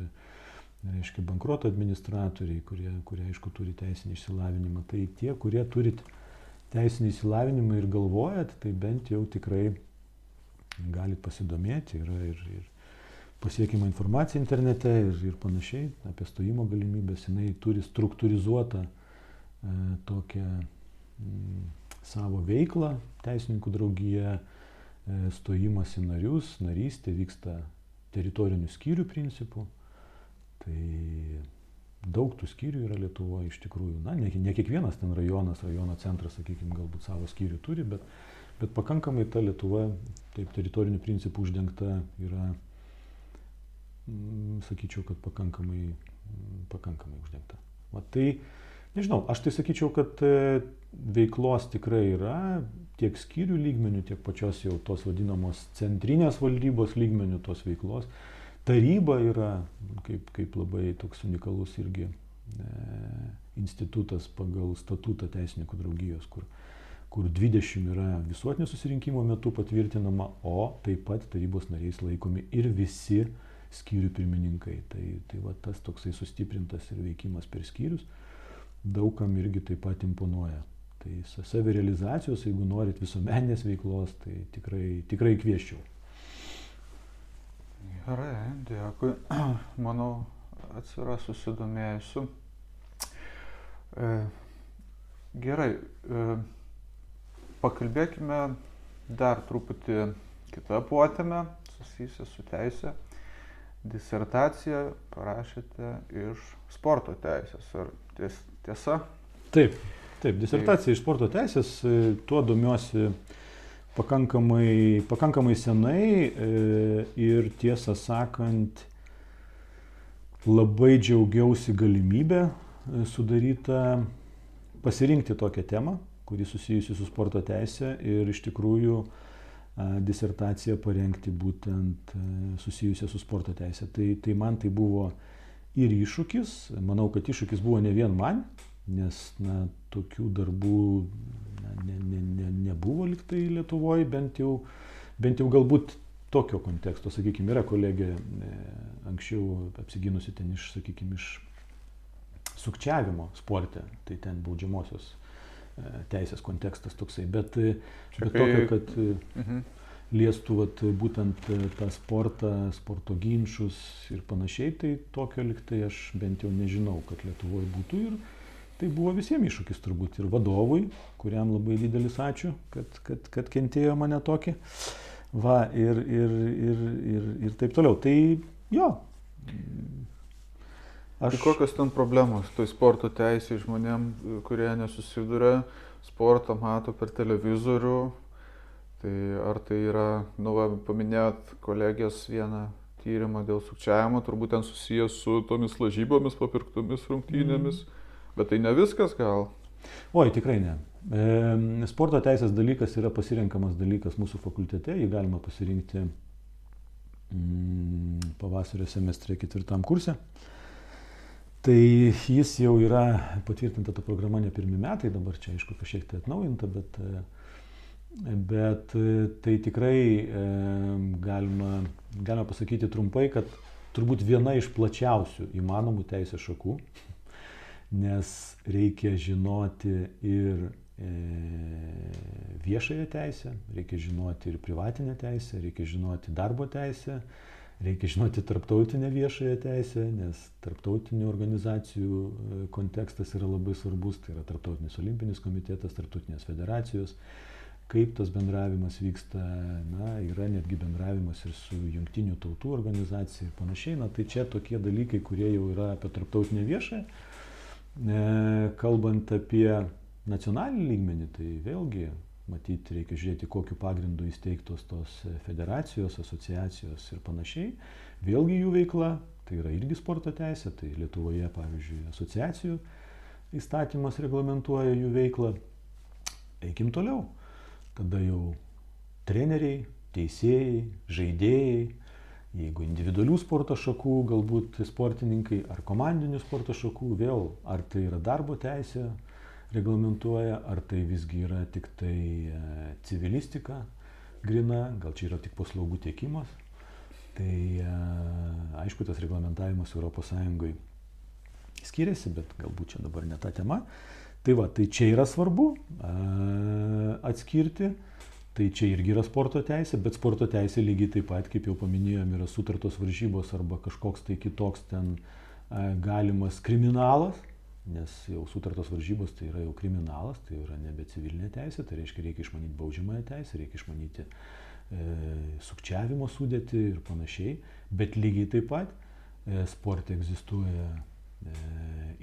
reiškia, bankruoto administratoriai, kurie, kurie aišku, turi teisinį išsilavinimą. Tai tie, kurie turit teisinį įsilavinimą ir galvojat, tai bent jau tikrai galit pasidomėti. Yra ir, ir pasiekima informacija internete ir, ir panašiai apie stojimo galimybės. Jis turi struktūrizuotą e, tokią m, mm, savo veiklą, teisininkų draugija, e, stojimas į narius, narystė vyksta teritorinių skyrių principų. Tai daug tų skyrių yra Lietuvoje iš tikrųjų. Na, ne, ne kiekvienas ten rajonas, rajono centras, sakykime, galbūt savo skyrių turi, bet, bet pakankamai ta Lietuva, taip teritorinių principų uždengta yra, mm, sakyčiau, kad pakankamai, mm, pakankamai uždengta. Va, tai, nežinau, aš tai sakyčiau, kad e, veiklos tikrai yra tiek skyrių lygmenių, tiek pačios jau tos vadinamos centrinės valdybos lygmenių tos veiklos taryba yra kaip, kaip labai toks unikalus irgi e, institutas pagal statutą teisininkų draugijos, kur, kur 20 yra visuotinio susirinkimo metu patvirtinama, o taip pat tarybos nariais laikomi ir visi skyrių pirmininkai. Tai, tai va tas toksai sustiprintas ir veikimas per skyrius daugam irgi taip pat imponuoja. Tai savirealizacijos, jeigu norit visuomeninės veiklos, tai tikrai, tikrai kvieščiau.
Gerai, dėkui. Manau, atsiras susidomėjusiu. E, gerai, e, pakalbėkime dar truputį kitą puotėmę, susijusią su teisė. Disertaciją parašėte iš sporto teisės. Ar ties, tiesa?
Taip, taip, disertacija iš sporto teisės, e, tuo domiuosi pakankamai, pakankamai senai e, ir tiesą sakant, labai džiaugiausi galimybę e, sudarytą pasirinkti tokią temą, kuri susijusi su sporto teisė ir iš tikrųjų disertaciją parengti būtent susijusią su sporto teisė. Tai, tai man tai buvo ir iššūkis, manau, kad iššūkis buvo ne vien man, nes na, tokių darbų na, ne, ne, ne, nebuvo liktai Lietuvoje, bent jau, bent jau galbūt tokio konteksto, sakykime, yra kolegė e, anksčiau apsiginusi ten iš, sakykime, iš sukčiavimo sporte, tai ten baudžiamosios E, teisės kontekstas toksai, bet, e, Čia bet tokio, kad e, mhm. liestų vat, būtent tą sportą, sporto ginčius ir panašiai, tai tokio liktai aš bent jau nežinau, kad Lietuvoje būtų ir tai buvo visiems iššūkis turbūt ir vadovui, kuriam labai didelis ačiū, kad, kad, kad kentėjo mane tokį. Va, ir, ir, ir, ir, ir taip toliau. Tai jo,
Tai Aš... Tai kokios ten problemos toj sporto teisė žmonėm, kurie nesusiduria, sportą mato per televizorių, tai ar tai yra, nu, va, paminėjot kolegės vieną tyrimą dėl sukčiavimo, turbūt ten susijęs su tomis lažybomis, papirktomis rungtynėmis, mm. Bet tai ne viskas gal.
Oi, tikrai ne. E, sporto teisės dalykas yra pasirinkamas dalykas mūsų fakultete, jį galima pasirinkti mm, pavasario semestre ketvirtam kursė. E, Tai jis jau yra patvirtinta ta programa ne pirmi metai, dabar čia aišku kažkiek tai atnaujinta, bet, bet tai tikrai galima, galima pasakyti trumpai, kad turbūt viena iš plačiausių įmanomų teisės šakų, nes reikia žinoti ir e, viešąją teisę, reikia žinoti ir privatinę teisę, reikia žinoti darbo teisę, Reikia žinoti tarptautinę viešąją teisę, nes tarptautinių organizacijų e, kontekstas yra labai svarbus, tai yra tarptautinis olimpinis komitetas, tarptautinės federacijos, kaip tas bendravimas vyksta, na, yra netgi bendravimas ir su jungtinių tautų organizacija ir panašiai, na, tai čia tokie dalykai, kurie jau yra apie tarptautinę viešąją. E, kalbant apie nacionalinį lygmenį, tai vėlgi Matyt, reikia žiūrėti, kokiu pagrindu įsteigtos tos federacijos, asociacijos ir panašiai. Vėlgi jų veikla, tai yra irgi sporto teisė, tai Lietuvoje, pavyzdžiui, asociacijų įstatymas reglamentuoja jų veiklą. Eikim toliau. Tada jau treneriai, teisėjai, žaidėjai, jeigu individualių sporto šakų, galbūt sportininkai ar komandinių sporto šakų, vėl ar tai yra darbo teisė, reglamentuoja, ar tai visgi yra tik tai e, civilistika grina, gal čia yra tik paslaugų tiekimas. Tai e, aišku, tas reglamentavimas ES skiriasi, bet galbūt čia dabar ne ta tema. Tai va, tai čia yra svarbu e, atskirti. Tai čia irgi yra sporto teisė, bet sporto teisė lygiai taip pat, kaip jau paminėjom, yra sutartos varžybos arba kažkoks tai kitoks ten galimas kriminalas, nes jau sutartos varžybos tai yra jau kriminalas, tai yra nebe civilinė teisė, tai reiškia reikia išmanyti baudžiamąją teisę, reikia išmanyti e, sukčiavimo sudėti ir panašiai, bet lygiai taip pat e, sporte egzistuoja e,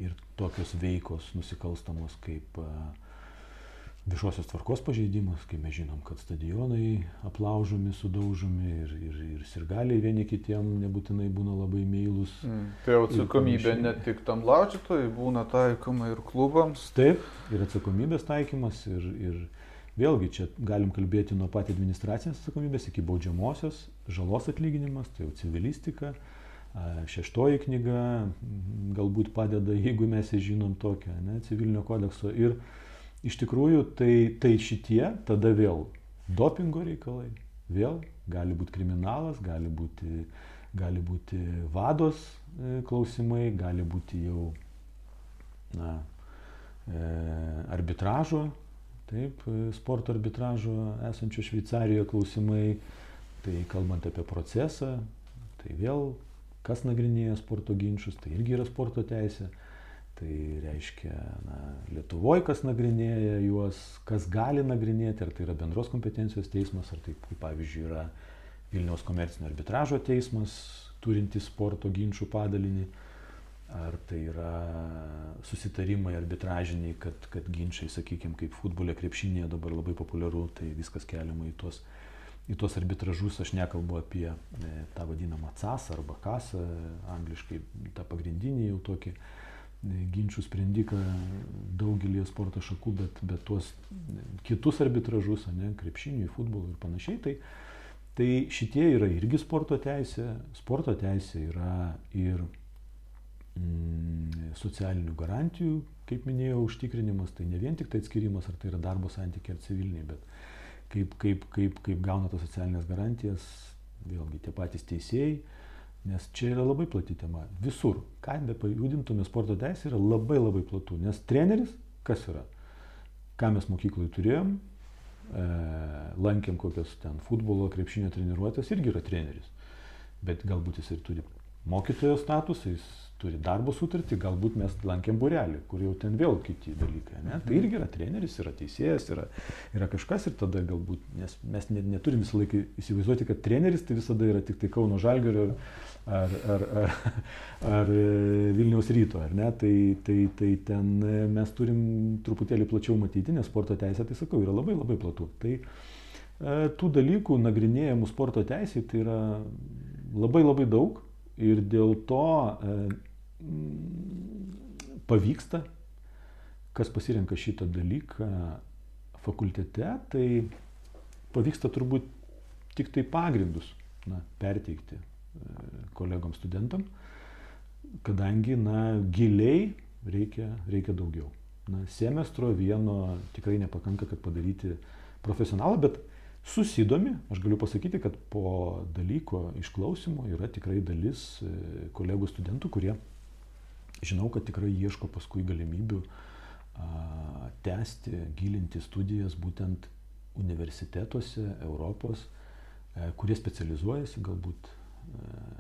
ir tokios veikos nusikalstamos kaip e, viešosios tvarkos pažeidimas, kai mes žinom, kad stadionai aplaužomi, sudaužomi ir, ir, ir sirgaliai vieni kitiem nebūtinai būna labai meilus. Mm.
Tai atsakomybė ne tik tam laužytojui, būna taikoma ir klubams.
Taip, ir atsakomybės taikymas ir, ir vėlgi čia galim kalbėti nuo pat administracinės atsakomybės iki baudžiamosios, žalos atlyginimas, tai jau civilistika. Šeštoji knyga galbūt padeda, jeigu mes žinom tokią, ne, civilinio kodekso. Ir iš tikrųjų tai, tai šitie tada vėl dopingo reikalai, vėl gali būti kriminalas, gali būti gali būti vados e, klausimai, gali būti jau na, e, arbitražo, taip, sporto arbitražo esančio Šveicarijoje klausimai, tai kalbant apie procesą, tai vėl kas nagrinėja sporto ginčius, tai irgi yra sporto teisė. Tai reiškia, na, Lietuvoje kas nagrinėja juos, kas gali nagrinėti, ar tai yra bendros kompetencijos teismas, ar tai, pavyzdžiui, yra Vilniaus komercinio arbitražo teismas, turintis sporto ginčių padalinį, ar tai yra susitarimai arbitražiniai, kad, kad ginčiai, sakykime, kaip futbolė, krepšinėje dabar labai populiaru, tai viskas keliama į tuos, į tuos arbitražus, aš nekalbu apie e, tą vadinamą CAS arba KAS, angliškai tą pagrindinį jau tokį e, ginčių sprendiką daugelį sporto šakų, bet, bet tuos kitus arbitražus, ne, krepšiniui, futbolui ir panašiai, tai, Tai šitie yra irgi sporto teisė. Sporto teisė yra ir mm, socialinių garantijų, kaip minėjau, užtikrinimas. Tai ne vien tik tai atskirimas, ar tai yra darbo santykiai ar civiliniai, bet kaip, kaip, kaip, kaip gauna tas socialinės garantijas, vėlgi tie patys teisėjai. Nes čia yra labai plati tema. Visur, ką be pajudintume sporto teisė, yra labai labai platu. Nes treneris, kas yra? Ką mes mokykloje turėjom, E, lankėm kokias ten futbolo, krepšinio treniruotės, irgi yra treneris. Bet galbūt jis ir turi mokytojo statusą, jis turi darbo sutartį, galbūt mes lankėm burelį, kur jau ten vėl kiti dalykai. Ne? Tai irgi yra treneris, yra teisėjas, yra, yra kažkas ir tada galbūt, nes mes neturim visą laiką įsivaizduoti, kad treneris tai visada yra tik tai Kauno Žalgerio ar, ar, ar, ar Vilniaus ryto, ar ne? Tai, tai, tai ten mes turim truputėlį plačiau matyti, nes sporto teisė, tai sakau, yra labai labai platu. Tai e, tų dalykų nagrinėjimų sporto teisė tai yra labai labai daug ir dėl to e, pavyksta, kas pasirenka šitą dalyką fakultete, tai pavyksta turbūt tik tai pagrindus na, perteikti e, kolegom studentam, kadangi na, giliai reikia, reikia daugiau. Na, semestro vieno tikrai nepakanka, kad padaryti profesionalą, bet susidomi, aš galiu pasakyti, kad po dalyko išklausimo yra tikrai dalis e, kolegų studentų, kurie žinau, kad tikrai ieško paskui galimybių a, tęsti, gilinti studijas būtent universitetuose Europos, e, kurie specializuojasi galbūt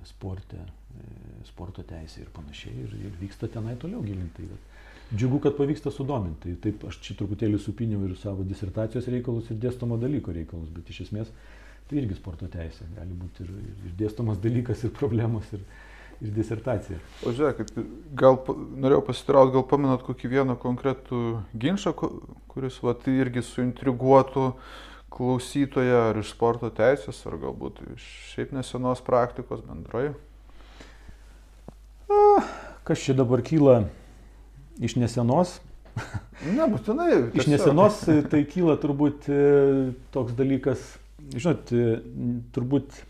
sporte, e, sporto teisė ir panašiai ir, ir vyksta tenai toliau gilinti. Tai džiugu, kad pavyksta sudominti. Taip aš čia truputėlį supiniau ir savo disertacijos reikalus ir dėstomo dalyko reikalus, bet iš esmės tai irgi sporto teisė. Gali būti ir, ir dėstomas dalykas, ir problemos, ir, ir disertacija.
O žiūrėkit, gal norėjau pasitrauti, gal pamenat kokį vieną konkretų ginčą, kuris va, tai irgi suintriguotų klausytoją ar iš sporto teisės, ar galbūt iš šiaip nesenos praktikos bendrai.
Kas čia dabar kyla iš nesenos?
Nebūtinai.
Iš nesenos tai kyla turbūt e, toks dalykas, žinot, e, turbūt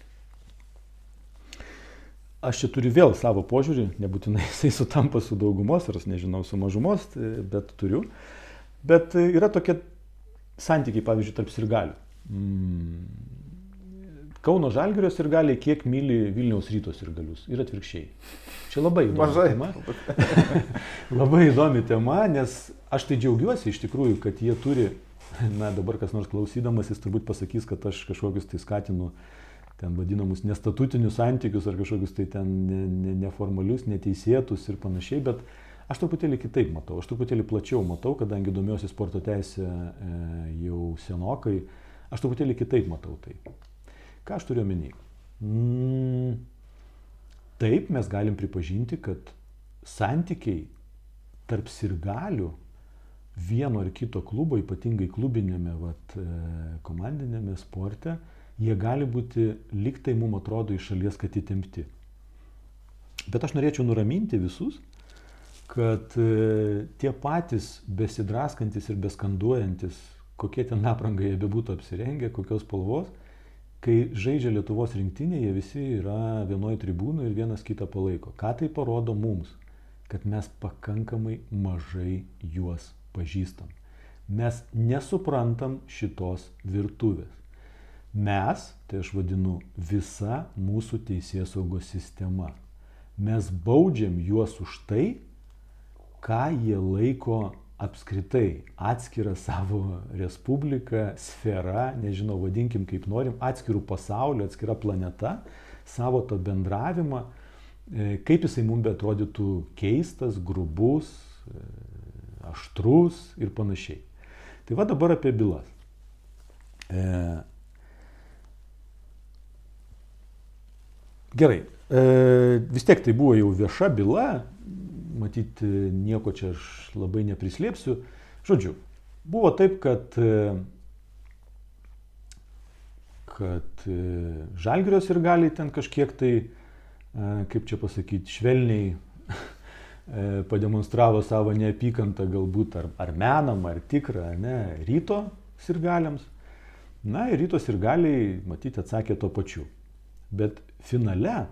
aš čia turiu vėl savo požiūrį, nebūtinai jisai sutampa su daugumos, ar nežinau, su mažumos, bet turiu. Bet yra tokie santykiai, pavyzdžiui, tarp sirgalių. Mm. Kauno Žalgirios ir gali, kiek myli Vilniaus rytos ir galius. Ir atvirkščiai. Čia labai įdomi
Mažai.
tema. labai įdomi tema, nes aš tai džiaugiuosi iš tikrųjų, kad jie turi, na dabar kas nors klausydamas, jis turbūt pasakys, kad aš kažkokius tai skatinu ten vadinamus nestatutinius santykius ar kažkokius tai ten ne, ne, neformalius, neteisėtus ir panašiai, bet aš truputėlį kitaip matau, aš truputėlį plačiau matau, kadangi domiuosi sporto teisė e, jau senokai, aš truputėlį kitaip matau tai. Ką aš turiu omeny? Mm, taip, mes galim pripažinti, kad santykiai tarp sirgalių vieno ar kito klubo, ypatingai klubinėme, vat, e, komandinėme sporte, jie gali būti liktai mums atrodo iš šalies, kad įtempti. Bet aš norėčiau nuraminti visus, kad e, tie patys besidraskantis ir beskanduojantis, kokie ten aprangai jie bebūtų apsirengę, kokios spalvos, kai žaidžia Lietuvos rinktinė, jie visi yra vienoje tribūnoje ir vienas kitą palaiko. Ką tai parodo mums? Kad mes pakankamai mažai juos pažįstam. Mes nesuprantam šitos virtuvės. Mes, tai aš vadinu, visa mūsų teisės saugos sistema. Mes baudžiam juos už tai, ką jie laiko apskritai atskirą savo respubliką, sferą, nežinau, vadinkim kaip norim, atskirų pasaulio, atskira planeta, savo tą bendravimą, e, kaip jisai mums betrodytų keistas, grubus, e, aštrus ir panašiai. Tai va dabar apie bylas. E, gerai, e, vis tiek tai buvo jau vieša byla, matyti nieko čia aš labai neprislėpsiu. Žodžiu, buvo taip, kad, kad žalgirios ir gali ten kažkiek tai, kaip čia pasakyti, švelniai pademonstravo savo neapykantą galbūt ar, ar menam, ar tikrą, ne, ryto sirgaliams. Na ir ryto sirgaliai, matyti, atsakė to pačiu. Bet finale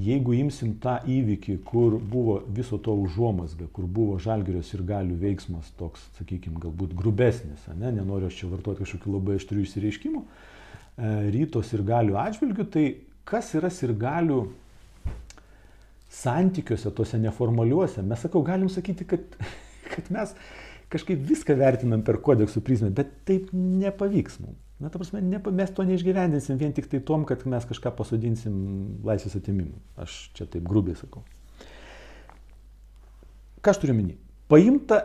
jeigu imsim tą įvykį, kur buvo viso to užuomasga, kur buvo žalgerios ir galių veiksmas toks, sakykime, galbūt grubesnis, ne, nenoriu aš čia vartoti kažkokių labai aštrių įsireiškimų, e, rytos ir galių atžvilgių, tai kas yra ir galių santykiuose, tose neformaliuose, mes sakau, galim sakyti, kad, kad mes kažkaip viską vertinam per kodeksų prizmę, bet taip nepavyks mums. Na, ta prasme, ne, mes to neišgyvendinsim vien tik tai tom, kad mes kažką pasodinsim laisvės atimimu. Aš čia taip grubiai sakau. Ką aš turiu minį? Paimta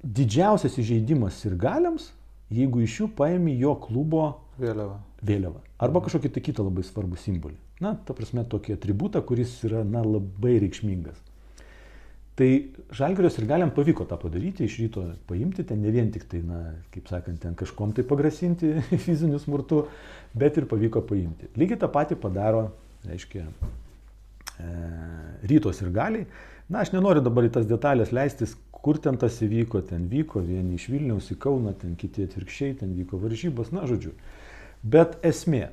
didžiausias įžeidimas ir galiams, jeigu iš jų paėmė jo klubo
vėliavą.
vėliavą. Arba kažkokį tai kitą labai svarbų simbolį. Na, ta prasme, tokį atributą, kuris yra, na, labai reikšmingas. Tai žalgarios ir galiam pavyko tą padaryti, iš ryto paimti, ten ne vien tik tai, na, kaip sakant, ten kažkom tai pagrasinti fiziniu smurtu, bet ir pavyko paimti. Lygiai tą patį padaro, reiškia, e, rytos ir galiai. Na, aš nenoriu dabar į tas detalės leistis, kur ten tas įvyko, ten vyko, vieni iš Vilniaus į Kauną, ten kiti atvirkščiai, ten vyko varžybos, na, žodžiu. Bet esmė,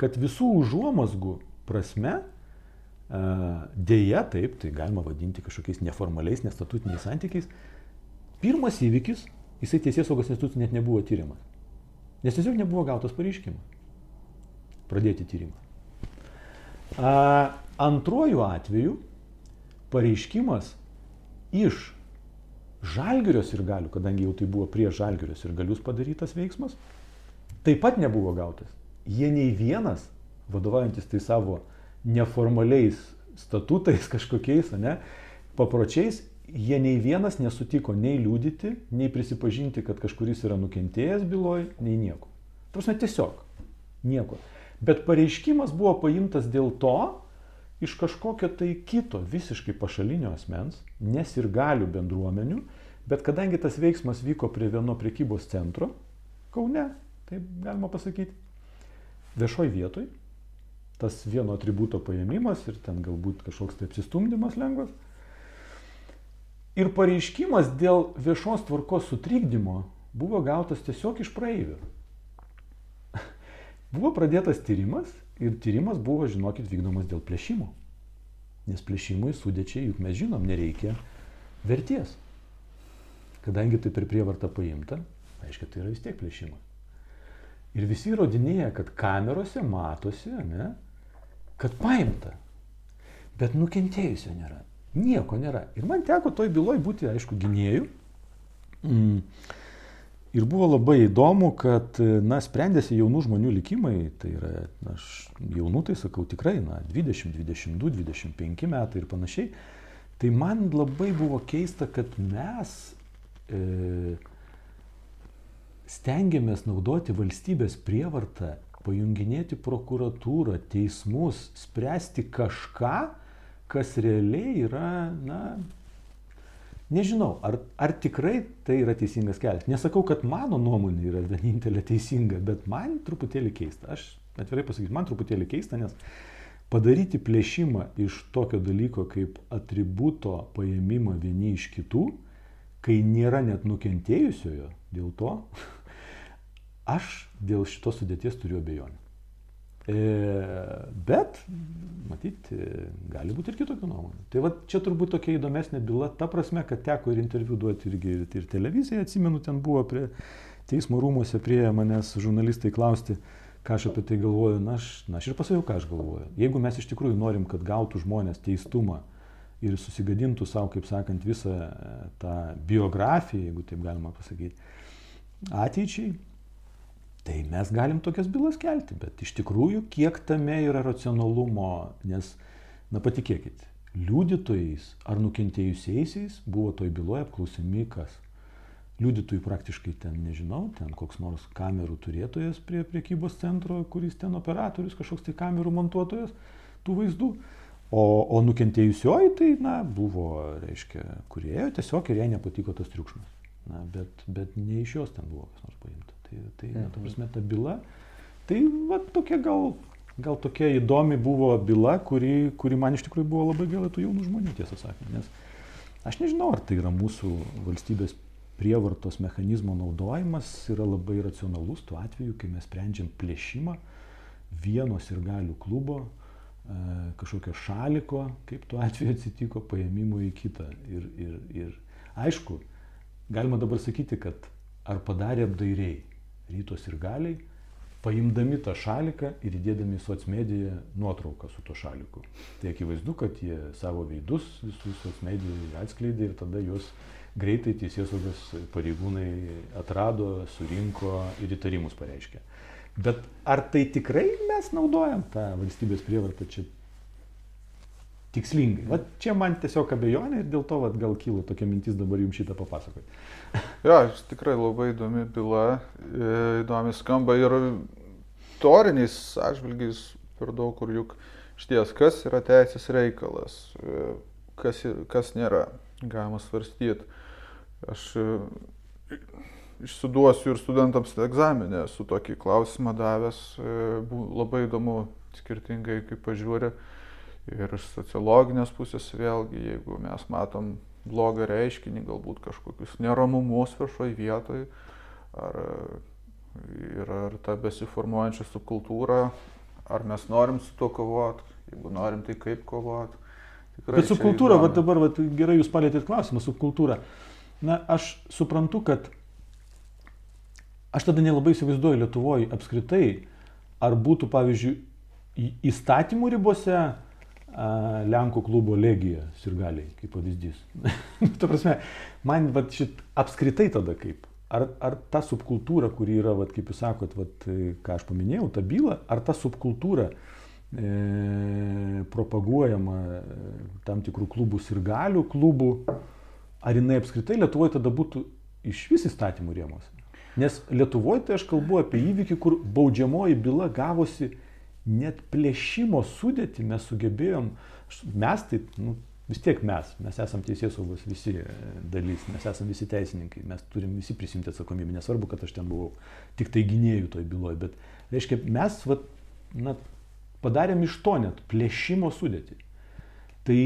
kad visų užuomasgų prasme Deja, taip, tai galima vadinti kažkokiais neformaliais, nestatutiniais santykiais. Pirmas įvykis, jisai teisės saugos institucijų net nebuvo tyrimas. Nes tiesiog nebuvo gautas pareiškimas. Pradėti tyrimą. A, antruoju atveju pareiškimas iš žalgirios ir galių, kadangi jau tai buvo prieš žalgirios ir galius padarytas veiksmas, taip pat nebuvo gautas. Jie nei vienas, vadovaujantis tai savo neformaliais statutais kažkokiais, ne, papročiais, jie nei vienas nesutiko nei liūdyti, nei prisipažinti, kad kažkuris yra nukentėjęs byloj, nei nieko. Tarsi tiesiog nieko. Bet pareiškimas buvo paimtas dėl to, iš kažkokio tai kito visiškai pašalinio asmens, nes ir galių bendruomenių, bet kadangi tas veiksmas vyko prie vieno prekybos centro, Kaune, taip galima pasakyti, viešoj vietoj, tas vieno atributo paėmimas ir ten galbūt kažkoks tai apsistumdymas lengvas. Ir pareiškimas dėl viešos tvarkos sutrikdymo buvo gautas tiesiog iš praeivių. buvo pradėtas tyrimas ir tyrimas buvo, žinokit, vykdomas dėl plėšimo. Nes plėšimui sudėčiai, juk mes žinom, nereikia verties. Kadangi tai per prievartą paimta, aiškiai, tai yra vis tiek plėšimas. Ir visi įrodinėja, kad kamerose matosi, ne, kad paimta, bet nukentėjusio nėra. Nieko nėra. Ir man teko toj byloj būti, aišku, gynėjų. Mm. Ir buvo labai įdomu, kad, na, sprendėsi jaunų žmonių likimai, tai yra, na, aš jaunų tai sakau tikrai, na, 20, 22, 25 metai ir panašiai. Tai man labai buvo keista, kad mes e, stengiamės naudoti valstybės prievartą pajunginėti prokuratūrą, teismus, spręsti kažką, kas realiai yra, na, nežinau, ar, ar tikrai tai yra teisingas kelias. Nesakau, kad mano nuomonė yra vienintelė teisinga, bet man truputėlį keista. Aš atvirai pasakysiu, man truputėlį keista, nes padaryti plėšimą iš tokio dalyko kaip atributo paėmimą vieni iš kitų, kai nėra net nukentėjusiojo dėl to, Aš dėl šitos sudėties turiu abejonių. E, bet, matyt, e, gali būti ir kitokių nuomonių. Tai va čia turbūt tokia įdomesnė byla, ta prasme, kad teko ir interviu duoti irgi ir, ir televiziją, atsimenu, ten buvo prie teismo rūmose prie manęs žurnalistai klausti, ką aš apie tai galvoju, na aš, na, aš ir pasakiau, ką aš galvoju. Jeigu mes iš tikrųjų norim, kad gautų žmonės teistumą ir susigadintų savo, kaip sakant, visą e, tą biografiją, jeigu taip galima pasakyti, ateičiai, tai mes galim tokias bylas kelti. Bet iš tikrųjų, kiek tame yra racionalumo, nes, na patikėkit, liudytojais ar nukentėjusiaisiais buvo toj byloje apklausimi kas? Liudytojų praktiškai ten nežinau, ten koks nors kamerų turėtojas prie priekybos centro, kuris ten operatorius, kažkoks tai kamerų montuotojas tų vaizdų. O, o nukentėjusioji tai, na, buvo, reiškia, kurėjo tiesiog ir jai nepatiko tas triukšmas. Na, bet, bet ne iš jos ten buvo kas nors paimta. Tai, tai na, ta prasme, ta byla, tai, va, tokia gal, gal tokia įdomi buvo byla, kuri, kuri man iš tikrųjų buvo labai gaila tų jaunų žmonių, tiesą sakant. Nes aš nežinau, ar tai yra mūsų valstybės prievartos mechanizmo naudojimas yra labai racionalus tuo atveju, kai mes sprendžiam plėšimą vienos ir galių klubo, e, kažkokio šaliko, kaip tuo atveju atsitiko, paėmimo į kitą. Ir, ir, ir aišku, galima dabar sakyti, kad ar padarė apdairiai rytos ir galiai, paimdami tą šaliką ir įdėdami į socmediją nuotrauką su to šaliku. Tai akivaizdu, kad jie savo veidus visus socmedijoje atskleidė ir tada juos greitai teisėsaugos pareigūnai atrado, surinko ir įtarimus pareiškė. Bet ar tai tikrai mes naudojam tą valstybės prievartą čia tikslingai? Vat čia man tiesiog abejonė ir dėl to vat, gal kilo tokia mintis dabar jums šitą papasakoti.
Ja, tikrai labai įdomi byla, e, įdomi skamba ir toriniais atžvilgiais per daug, kur juk šties, kas yra teisės reikalas, e, kas, kas nėra, galima svarstyti. Aš e, išsiduosiu ir studentams egzaminę, esu tokį klausimą davęs, labai įdomu skirtingai kaip pažiūrė. Ir iš sociologinės pusės vėlgi, jeigu mes matom blogą reiškinį, galbūt kažkokius neramumus viešoje vietoje, ar, ir ar ta besiformuojančia subkultūra, ar mes norim su tuo kovoti, jeigu norim, tai kaip kovoti.
Bet subkultūra, va dabar va, gerai jūs palėtėt klausimą, subkultūra. Na, aš suprantu, kad aš tada nelabai įsivaizduoju Lietuvoje apskritai, ar būtų, pavyzdžiui, įstatymų ribose Lenkų klubo legija sirgaliai, kaip pavyzdys. Ta prasme, man vat, šit apskritai tada kaip. Ar, ar ta subkultūra, kuri yra, vat, kaip jūs sakot, vat, ką aš paminėjau, ta byla, ar ta subkultūra e, propaguojama e, tam tikrų klubų sirgalių klubų, ar jinai apskritai Lietuvoje tada būtų iš vis įstatymų rėmose. Nes Lietuvoje tai aš kalbu apie įvykį, kur baudžiamoji byla gavosi net plėšimo sudėti, mes sugebėjom, mes tai, nu, vis tiek mes, mes esame teisės saugos visi e, dalys, mes esame visi teisininkai, mes turim visi prisimti atsakomybę, nesvarbu, kad aš ten buvau tik tai gynėjų toj byloje, bet, reiškia, mes, vat, na, padarėm iš to net plėšimo sudėti. Tai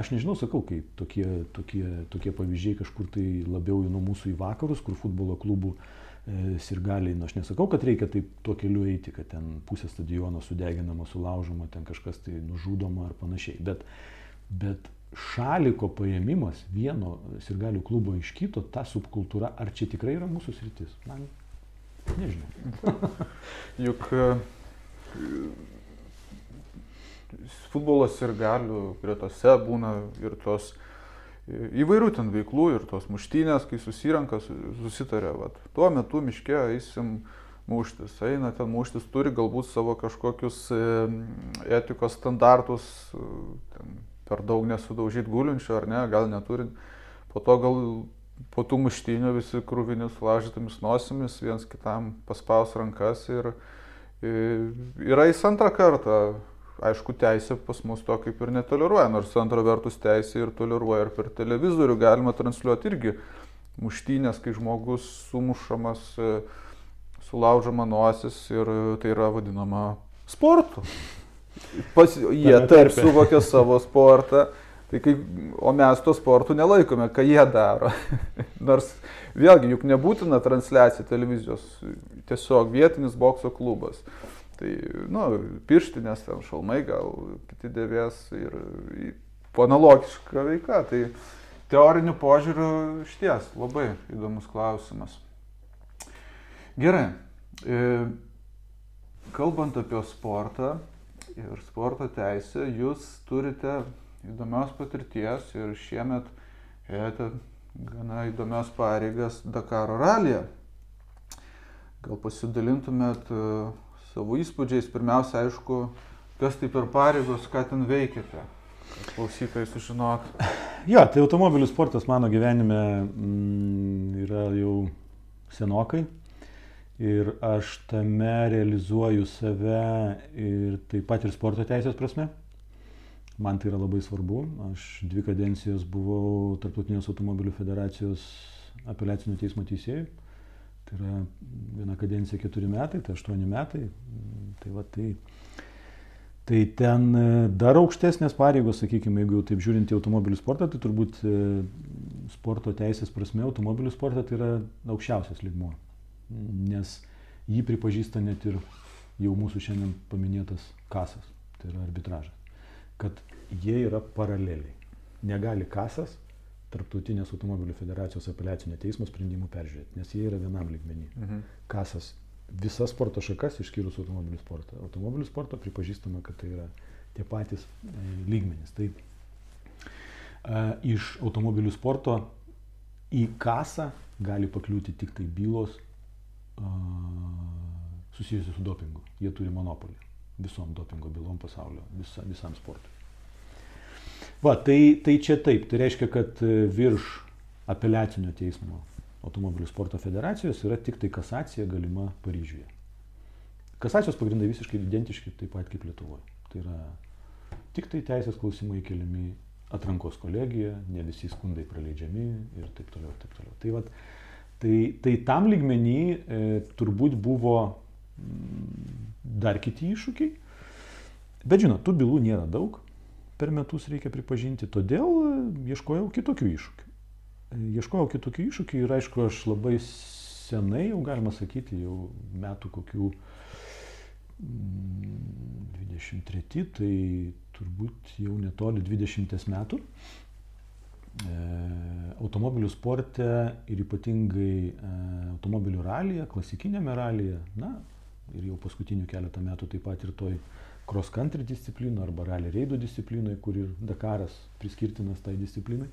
aš nežinau, sakau, kaip tokie, tokie, tokie pavyzdžiai kažkur tai labiau nuo mūsų į vakarus, kur futbolo klubų e, sirgaliai, nu aš nesakau, kad reikia taip tuo keliu eiti, kad ten pusė stadiono sudeginama, sulaužoma, ten kažkas tai nužudoma ar panašiai. Bet, bet šaliko paėmimas vieno sirgalių klubo iš kito, ta subkultūra, ar čia tikrai yra mūsų sritis? Man nežinau.
Juk futbolas ir galių gretose būna ir tos įvairių ten veiklų ir tos muštynės, kai susirenka, susitarė, vat, tuo metu miške eisim muštis, eina ten muštis, turi galbūt savo kažkokius etikos standartus, ten, per daug nesudaužyti gulinčio ar ne, gal neturint, po to gal po tų muštynių visi krūvini sulaužytomis nosimis, viens kitam paspaus rankas ir, ir yra į antrą kartą aišku, teisė pas mus to kaip ir netoleruoja, nors antra vertus teisė ir toleruoja ir per televizorių galima transliuoti irgi muštynės, kai žmogus sumušamas, e, sulaužama nosis ir tai yra vadinama sportu. Pas, jie taip suvokia savo sportą, tai kaip, o mes to sportu nelaikome, ką jie daro. Nors vėlgi, juk nebūtina transliacija televizijos, tiesiog vietinis bokso klubas. Tai, nu, pirštinės, ten šalmai gal kiti dėvės ir po analogiška veika. Tai teoriniu požiūriu šties labai įdomus klausimas. Gerai. E, kalbant apie sportą ir sporto teisę, jūs turite įdomios patirties ir šiemet ėjote gana įdomios pareigas Dakaro ralyje. Gal pasidalintumėt e, savo įspūdžiais, pirmiausia, aišku, kas tai per pareigos, ką ten veikiate, kad klausytojai sužinotų.
Jo, tai automobilių sportas mano gyvenime mm, yra jau senokai ir aš tame realizuoju save ir taip pat ir sporto teisės prasme. Man tai yra labai svarbu. Aš dvi kadencijas buvau Tarptautinės automobilių federacijos apeliacinio teismo teisėjų. Tai yra viena kadencija keturi metai, tai aštuoni metai. Tai, va, tai, tai ten e, dar aukštesnės pareigos, sakykime, jeigu jau taip žiūrint į automobilių sportą, tai turbūt e, sporto teisės prasme automobilių sportą tai yra aukščiausias lygmuo. Nes jį pripažįsta net ir jau mūsų šiandien paminėtas kasas, tai yra arbitražas. Kad jie yra paraleliai. Negali kasas Tarptautinės automobilių federacijos apeliacinio teismo sprendimų peržiūrėti, nes jie yra vienam lygmenį. Mhm. Kasas visas sporto šakas išskyrus automobilių sportą. Automobilių sportą pripažįstama, kad tai yra tie patys e, lygmenys. Tai iš automobilių sporto į kasą gali pakliūti tik tai bylos e, susijusios su dopingu. Jie turi monopolį visom dopingo bylom pasaulio, visa, visam sportui. Va, tai, tai čia taip, tai reiškia, kad e, virš apeliacinio teismo automobilių sporto federacijos yra tik tai kasacija galima Paryžiuje. Kasacijos pagrindai visiškai identiški taip pat kaip Lietuvoje. Tai yra tik tai teisės klausimai keliami atrankos kolegija, ne visi skundai praleidžiami ir taip toliau. Taip toliau. Tai, vat, tai, tai tam lygmenį e, turbūt buvo m, dar kiti iššūkiai. Bet žinot, tų bylų nėra daug per metus reikia pripažinti, todėl e, ieškojau kitokių iššūkių. E, ieškojau kitokių iššūkių ir aišku, aš labai senai, jau galima sakyti, jau metų kokių 23, mm, tai turbūt jau netoli 20 metų. E, automobilių sporte ir ypatingai e, automobilių ralyje, klasikinėme ralyje, na ir jau paskutinių keletą metų taip pat ir toj cross country disciplinų arba rally reidų disciplinai, kur ir Dakaras priskirtinas tai disciplinai,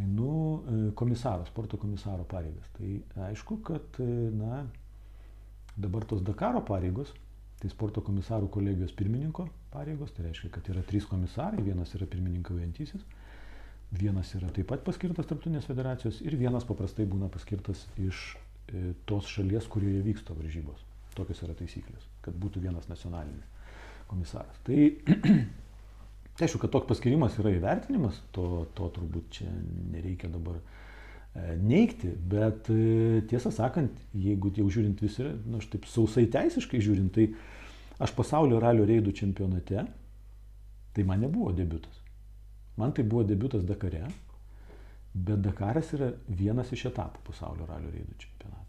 einu e, komisaro, sporto komisaro pareigas. Tai aišku, kad e, na, dabar tos Dakaro pareigos, tai sporto komisarų kolegijos pirmininko pareigos, tai reiškia, kad yra trys komisarai, vienas yra pirmininkaujantysis, vienas yra taip pat paskirtas tarptautinės federacijos ir vienas paprastai būna paskirtas iš e, tos šalies, kurioje vyksta varžybos. Tokios yra taisyklės, kad būtų vienas nacionalinis komisaras. Tai, tai aišku, kad toks paskirimas yra įvertinimas, to, to turbūt čia nereikia dabar e, neikti, bet e, tiesą sakant, jeigu jau žiūrint visi, na, nu, aš taip sausai teisiškai žiūrint, tai aš pasaulio ralio reidų čempionate, tai man nebuvo debutas. Man tai buvo debutas Dakare, bet Dakaras yra vienas iš etapų pasaulio ralio reidų čempionato.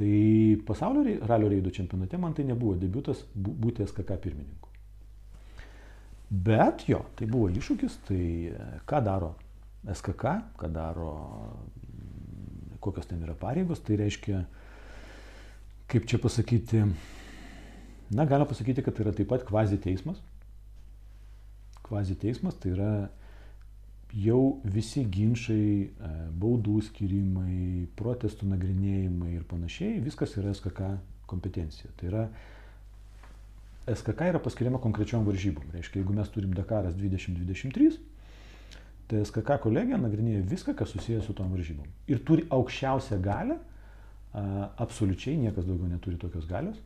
Tai pasaulio ralio reidų čempionate man tai nebuvo debutas būti SKK pirmininku. Bet jo, tai buvo iššūkis, tai e, ką daro SKK, ką daro, kokios ten yra pareigos, tai reiškia, kaip čia pasakyti, na, galima pasakyti, kad tai yra taip pat kvazi teismas. Kvazi teismas tai yra jau visi ginčiai, e, baudų skirimai, protestų nagrinėjimai ir panašiai, viskas yra SKK kompetencija. Tai yra SKK yra paskiriama konkrečiom varžybom. Reiškia, jeigu mes turim Dakaras 2023, tai SKK kolegija nagrinėja viską, kas susijęs su tom varžybom. Ir turi aukščiausią galę, absoliučiai niekas daugiau neturi tokios galios,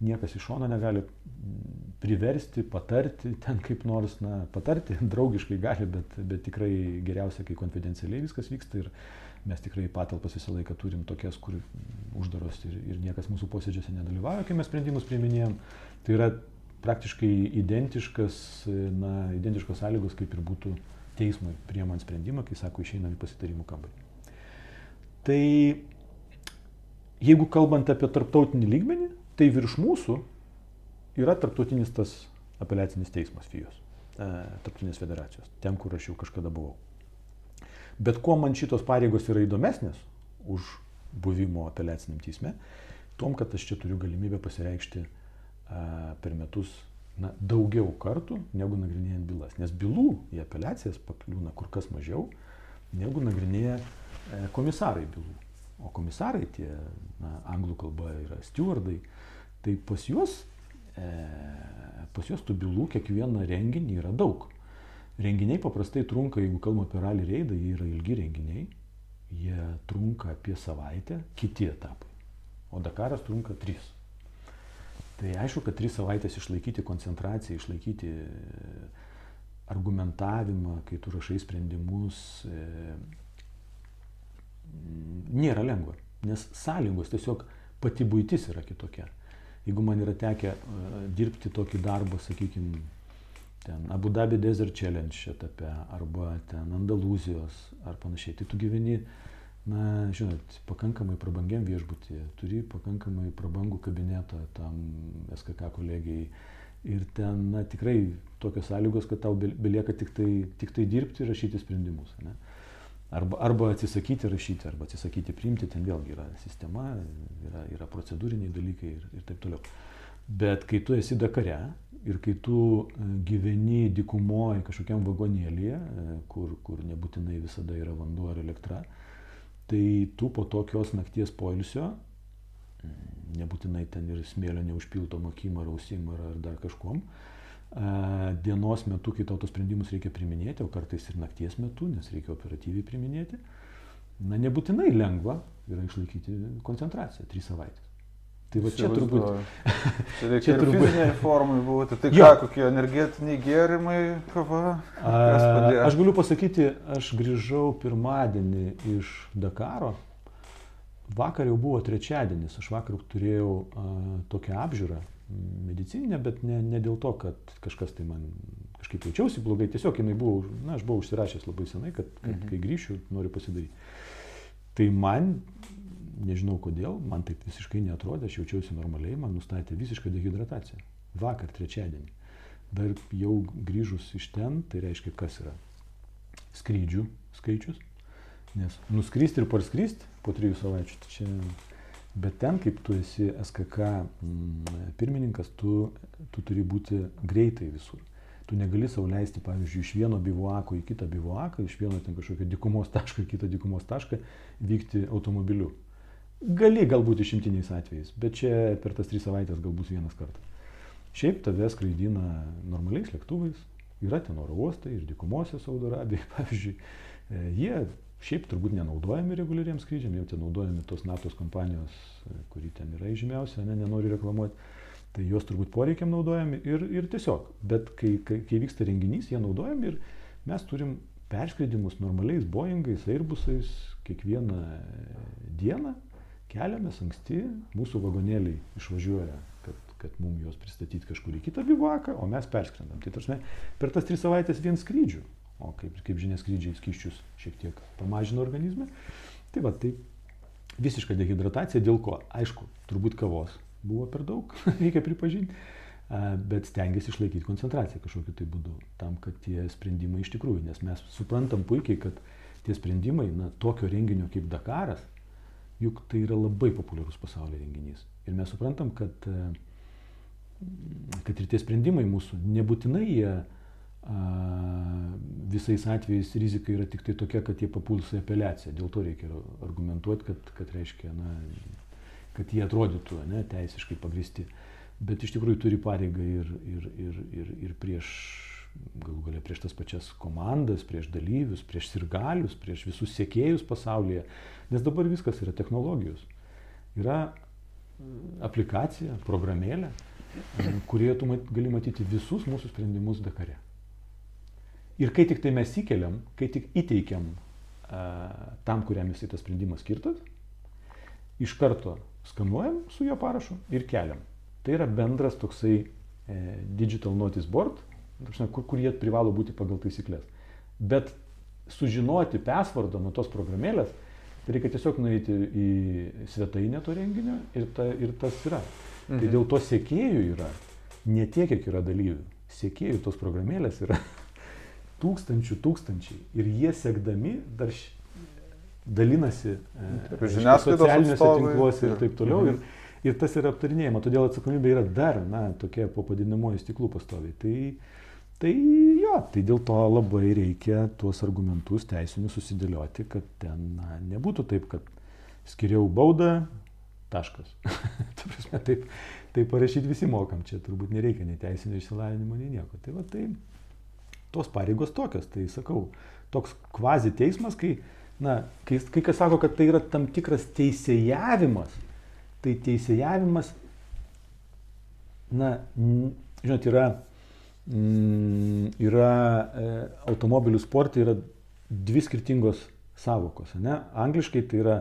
niekas iš šono negali priversti, patarti, ten kaip nors, na, patarti, draugiškai gali, bet, bet tikrai geriausia, kai konfidencialiai viskas vyksta ir mes tikrai patalpas visą laiką turim tokias, kur uždaros ir, ir niekas mūsų posėdžiuose nedalyvauja, kai mes sprendimus priiminėjom. Tai yra praktiškai identiškas, na, identiškos sąlygos, kaip ir būtų teismui priemant sprendimą, kai sako, išeinam į pasitarimų kambarį. Tai jeigu kalbant apie tarptautinį lygmenį, tai virš mūsų yra tarptautinis tas apeliacinis teismas FIOS, e, tarptautinės federacijos, ten, kur aš jau kažkada buvau. Bet kuo man šitos pareigos yra įdomesnės už buvimo apeliaciniam teisme, tom, kad aš čia turiu galimybę pasireikšti a, per metus na, daugiau kartų negu nagrinėjant bylas. Nes bylų į apeliacijas pakliūna kur kas mažiau negu nagrinėja e, komisarai bylų. O komisarai tie, na, anglų kalba yra stewardai, tai pas juos, e, pas juos tų bylų kiekvieną renginį yra daug. Renginiai paprastai trunka, jeigu kalbame apie rally reidą, jie yra ilgi renginiai, jie trunka apie savaitę, kiti etapai. O Dakaras trunka trys. Tai aišku, kad tris savaitės išlaikyti koncentraciją, išlaikyti e, argumentavimą, kai tu rašai sprendimus, e, nėra lengva. Nes sąlygos tiesiog pati būtis yra kitokia. Jeigu man yra tekę uh, dirbti tokį darbą, sakykime, ten Abu Dhabi Desert Challenge etape arba ten Andalūzijos ar panašiai, tai tu gyveni, na, žinot, pakankamai prabangiam viešbutį, turi pakankamai prabangų kabinetą tam SKK kolegijai ir ten, na, tikrai tokios sąlygos, kad tau belieka tik tai, tik tai dirbti ir rašyti sprendimus. Ne? Arba, arba atsisakyti rašyti, arba atsisakyti priimti, ten vėlgi yra sistema, yra, yra procedūriniai dalykai ir, ir taip toliau. Bet kai tu esi Dakare ir kai tu e, gyveni dikumoje kažkokiam vagonėlėje, e, kur, kur nebūtinai visada yra vanduo ar elektra, tai tu po tokios nakties poilsio, nebūtinai ten ir smėlio neužpilto mokim ar ausim ar, ar dar kažkom, dienos metu, kai tau tos sprendimus reikia priminėti, o kartais ir nakties metu, nes reikia operatyviai priminėti, na nebūtinai lengva yra išlaikyti koncentraciją trys savaitės. Tai va čia turbūt.
Čia reikia ir turbūt... fiziniai formai būti. Tai ką, kokie energetiniai gėrimai, kava?
A, aš galiu pasakyti, aš grįžau pirmadienį iš Dakaro. Vakar jau buvo trečiadienis, aš vakar turėjau a, tokią apžiūrą medicininė, bet ne, ne dėl to, kad kažkas tai man kažkaip jaučiausi blogai, tiesiog jinai buvo, na, aš buvau užsirašęs labai senai, kad, kad mhm. kai grįšiu, noriu pasidaryti. Tai man, nežinau kodėl, man taip visiškai netrodė, aš jaučiausi normaliai, man nustatė visišką dehidrataciją. Vakar, trečiadienį. Dar jau grįžus iš ten, tai reiškia, kas yra skrydžių skaičius. Nes nuskristi ir parskristi po trijų savaičių, tai čia Bet ten, kaip tu esi SKK mm, pirmininkas, tu, tu turi būti greitai visur. Tu negali sauliaisti, pavyzdžiui, iš vieno bivuako į kitą bivuaką, iš vieno ten kažkokio dikumos taško į kitą dikumos tašką vykti automobiliu. Gali galbūt išimtiniais atvejais, bet čia per tas tris savaitės galbūt vienas kartas. Šiaip tave skraidina normaliais lėktuvais, yra ten oro uostai ir dikumosios Saudo Arabijai, pavyzdžiui. E, jie Šiaip turbūt nenaudojami reguliariems skrydžiam, jau ten naudojami tos NATO kompanijos, kuri ten yra žymiausia, ne, nenoriu reklamuoti. Tai juos turbūt poreikiam naudojami ir, ir tiesiog. Bet kai, kai, kai vyksta renginys, jie naudojami ir mes turim perskridimus normaliais Boeingais, Airbusais kiekvieną dieną, keliamės anksti, mūsų vagonėliai išvažiuoja, kad, kad mums juos pristatyti kažkur į kitą bivaką, o mes perskrendam. Tai tarsi per tas tris savaitės vien skrydžių o kaip, kaip žinia skrydžiai skyščius šiek tiek pamažina organizme. Tai va, tai visiška dehidratacija, dėl ko? Aišku, turbūt kavos buvo per daug, reikia pripažinti, bet stengiasi išlaikyti koncentraciją kažkokiu tai būdu, tam, kad tie sprendimai iš tikrųjų, nes mes suprantam puikiai, kad tie sprendimai, na, tokio renginio kaip Dakaras, juk tai yra labai populiarus pasaulio renginys. Ir mes suprantam, kad, kad ir tie sprendimai mūsų nebūtinai jie visais atvejais rizika yra tik tai tokia, kad jie papuls į apeliaciją. Dėl to reikia argumentuoti, kad, kad reiškia, na, kad jie atrodytų ne, teisiškai pagristi. Bet iš tikrųjų turi pareigą ir, ir, ir, ir, ir prieš, galų galia prieš tas pačias komandas, prieš dalyvius, prieš sirgalius, prieš visus sėkėjus pasaulyje. Nes dabar viskas yra technologijos. Yra aplikacija, programėlė, kurioje tu gali matyti visus mūsų sprendimus Dakare. Ir kai tik tai mes įkeliam, kai tik įteikiam uh, tam, kuriam jisai tas sprendimas skirtas, iš karto skanuojam su jo parašu ir keliam. Tai yra bendras toksai e, digital notice board, kur, kur jie privalo būti pagal taisyklės. Bet sužinoti persvardą nuo tos programėlės, tai reikia tiesiog nueiti į svetainę to renginio ir, ta, ir tas yra. Tai mhm. Tai dėl to sėkėjų yra ne tiek, kiek yra dalyvių. Sėkėjų tos programėlės yra tūkstančių tūkstančiai. Ir jie sekdami dar dalinasi e, socialiniuose tinkluose ir taip toliau.
Mhm.
Ir, ir tas yra aptarinėjama, todėl atsakomybė yra dar, na, tokia po padidinamojo stiklų pastoviai. Tai, tai jo, tai dėl to labai reikia tuos argumentus teisinius susidėlioti, kad ten na, nebūtų taip, kad skiriau baudą, taškas. Ta prasme, taip, taip parašyti visi mokam, čia turbūt nereikia nei teisinio išsilavinimo, nei nieko. Tai va tai tos pareigos tokios, tai sakau, toks kvazi teismas, kai, na, kai, kai kas sako, kad tai yra tam tikras teisėjavimas, tai teisėjavimas, na, žinot, yra, mm, yra e, automobilių sportai yra dvi skirtingos savokos, ne? Angliškai tai yra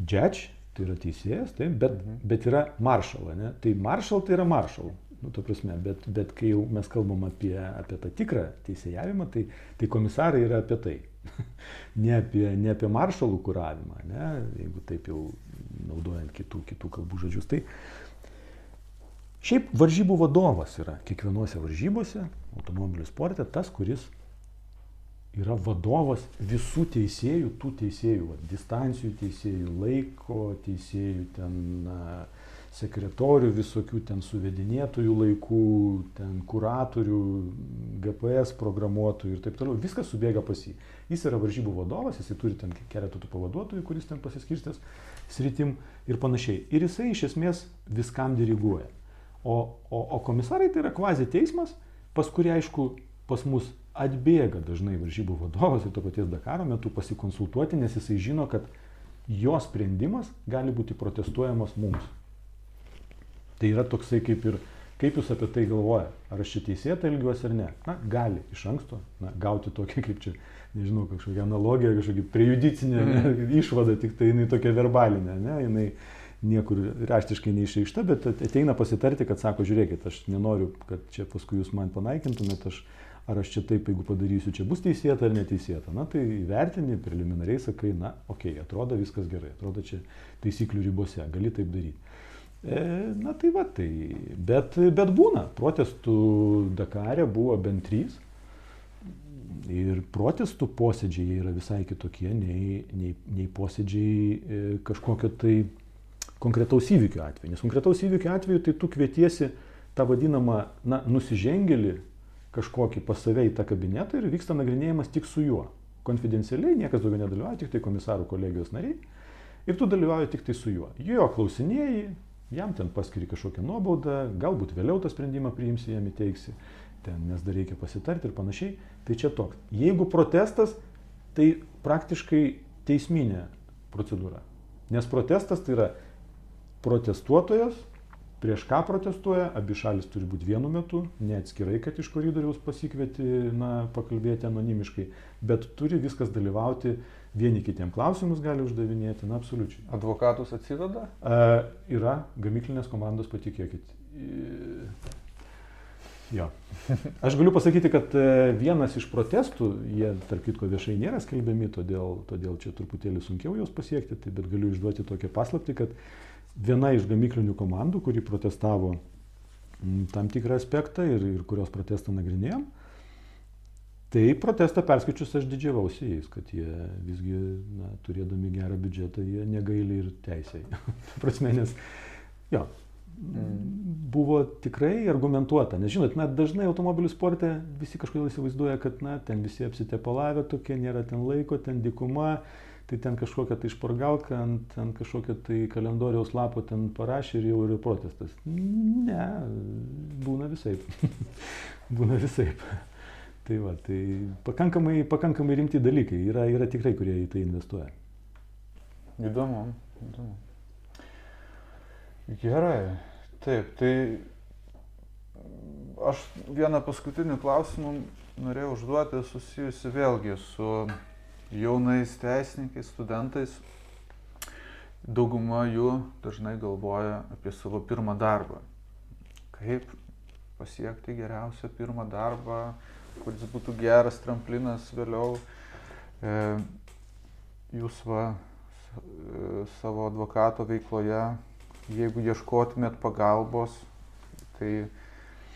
judge, tai yra teisėjas, taip, bet, bet yra maršal, ne? Tai maršal tai yra maršal. Nu, ta prasme, bet, bet kai jau mes kalbam apie, apie tą tikrą teisėjavimą, tai, tai komisarai yra apie tai. ne, apie, ne apie maršalų kuravimą, ne? jeigu taip jau naudojant kitų, kitų kalbų žodžius. Tai šiaip varžybų vadovas yra kiekvienose varžybose, automobilių sporte, tas, kuris yra vadovas visų teisėjų, tų teisėjų, va, distancijų teisėjų, laiko teisėjų, ten na, sekretorių visokių, ten suvedinėtojų laikų, ten kuratorių, GPS programuotojų ir taip toliau. Viskas subėga pas jį. Jis yra varžybų vadovas, jisai turi ten keletą tų pavaduotojų, kuris ten pasiskirstęs sritim ir panašiai. Ir jisai iš esmės viskam diriguoja. O, o, o komisarai tai yra kvazi teismas, pas kurį aišku pas mus atbėga dažnai varžybų vadovas ir to paties Dakaro metu pasikonsultuoti, nes jisai žino, kad jo sprendimas gali būti protestuojamas mums. Tai yra toksai kaip ir, kaip jūs apie tai galvojate, ar aš čia teisėtai elgiuosi ar ne. Na, gali iš anksto na, gauti tokią, kaip čia, nežinau, kažkokią analogiją, kažkokią prejudicinę ne, išvadą, tik tai jinai tokia verbalinė, ne, jinai niekur raštiškai neišreikšta, bet ateina pasitarti, kad sako, žiūrėkit, aš nenoriu, kad čia paskui jūs man panaikintumėt, aš, ar aš čia taip, jeigu padarysiu, čia bus teisėta ar neteisėta. Na tai vertini, preliminariai sakai, na, okei, okay, atrodo viskas gerai, atrodo čia taisyklių ribose, gali taip daryti. E, na tai va, tai, bet, bet būna, protestų Dakare buvo bent trys. Ir protestų posėdžiai yra visai kitokie nei, nei, nei posėdžiai e, kažkokio tai konkretaus įvykio atveju. Nes konkretaus įvykio atveju tai tu kvietiesi tą vadinamą, na, nusižengėlį kažkokį pas save į tą kabinetą ir vyksta nagrinėjimas tik su juo. Konfidencialiai, niekas daugiau nedalyvauja, tik tai komisarų kolegijos nariai. Ir tu dalyvauji tik tai su juo. Jo klausinėjai, jam ten paskiri kažkokią nuobaudą, galbūt vėliau tą sprendimą priimsi, jam įteiksi, ten, nes dar reikia pasitarti ir panašiai. Tai čia toks. Jeigu protestas, tai praktiškai teisminė procedūra. Nes protestas tai yra protestuotojas, prieš ką protestuoja, abi šalis turi būti vienu metu, ne atskirai, kad iš koridoriaus pasikvieti, na, pakalbėti anonimiškai, bet turi viskas dalyvauti, vieni kitiem klausimus gali uždavinėti, na, absoliučiai.
Advokatus atsiveda?
E, yra gamyklinės komandos, patikėkit. E, jo. Aš galiu pasakyti, kad e, vienas iš protestų, jie tarp kitko viešai nėra skelbiami, todėl, todėl čia truputėlį sunkiau juos pasiekti, tai, bet galiu išduoti tokią paslapti, kad viena iš gamyklinių komandų, kuri protestavo m, tam tikrą aspektą ir, ir kurios protestą nagrinėjom, tai protestą perskaičius aš didžiavausi jais, kad jie visgi, na, turėdami gerą biudžetą, jie negaili ir teisėjai. prasme, nes, jo, buvo tikrai argumentuota. Nes žinot, na, dažnai automobilių sporte visi kažkodėl įsivaizduoja, kad, na, ten visi apsitepalavę tokie, nėra ten laiko, ten dikuma, tai ten kažkokią tai špargalką ant, ant kažkokio tai kalendoriaus lapo ten parašė ir jau yra protestas. Ne, būna visai. būna visai. Tai va, tai pakankamai, pakankamai rimti dalykai. Yra, yra tikrai, kurie į tai investuoja.
Įdomu, įdomu. Gerai, taip, tai aš vieną paskutinį klausimą norėjau užduoti susijusi vėlgi su jaunais teisininkais, studentais. Dauguma jų dažnai galvoja apie savo pirmą darbą. Kaip pasiekti geriausią pirmą darbą, kuris būtų geras tramplinas vėliau. E, jūs va e, savo advokato veikloje, jeigu ieškotumėt pagalbos, tai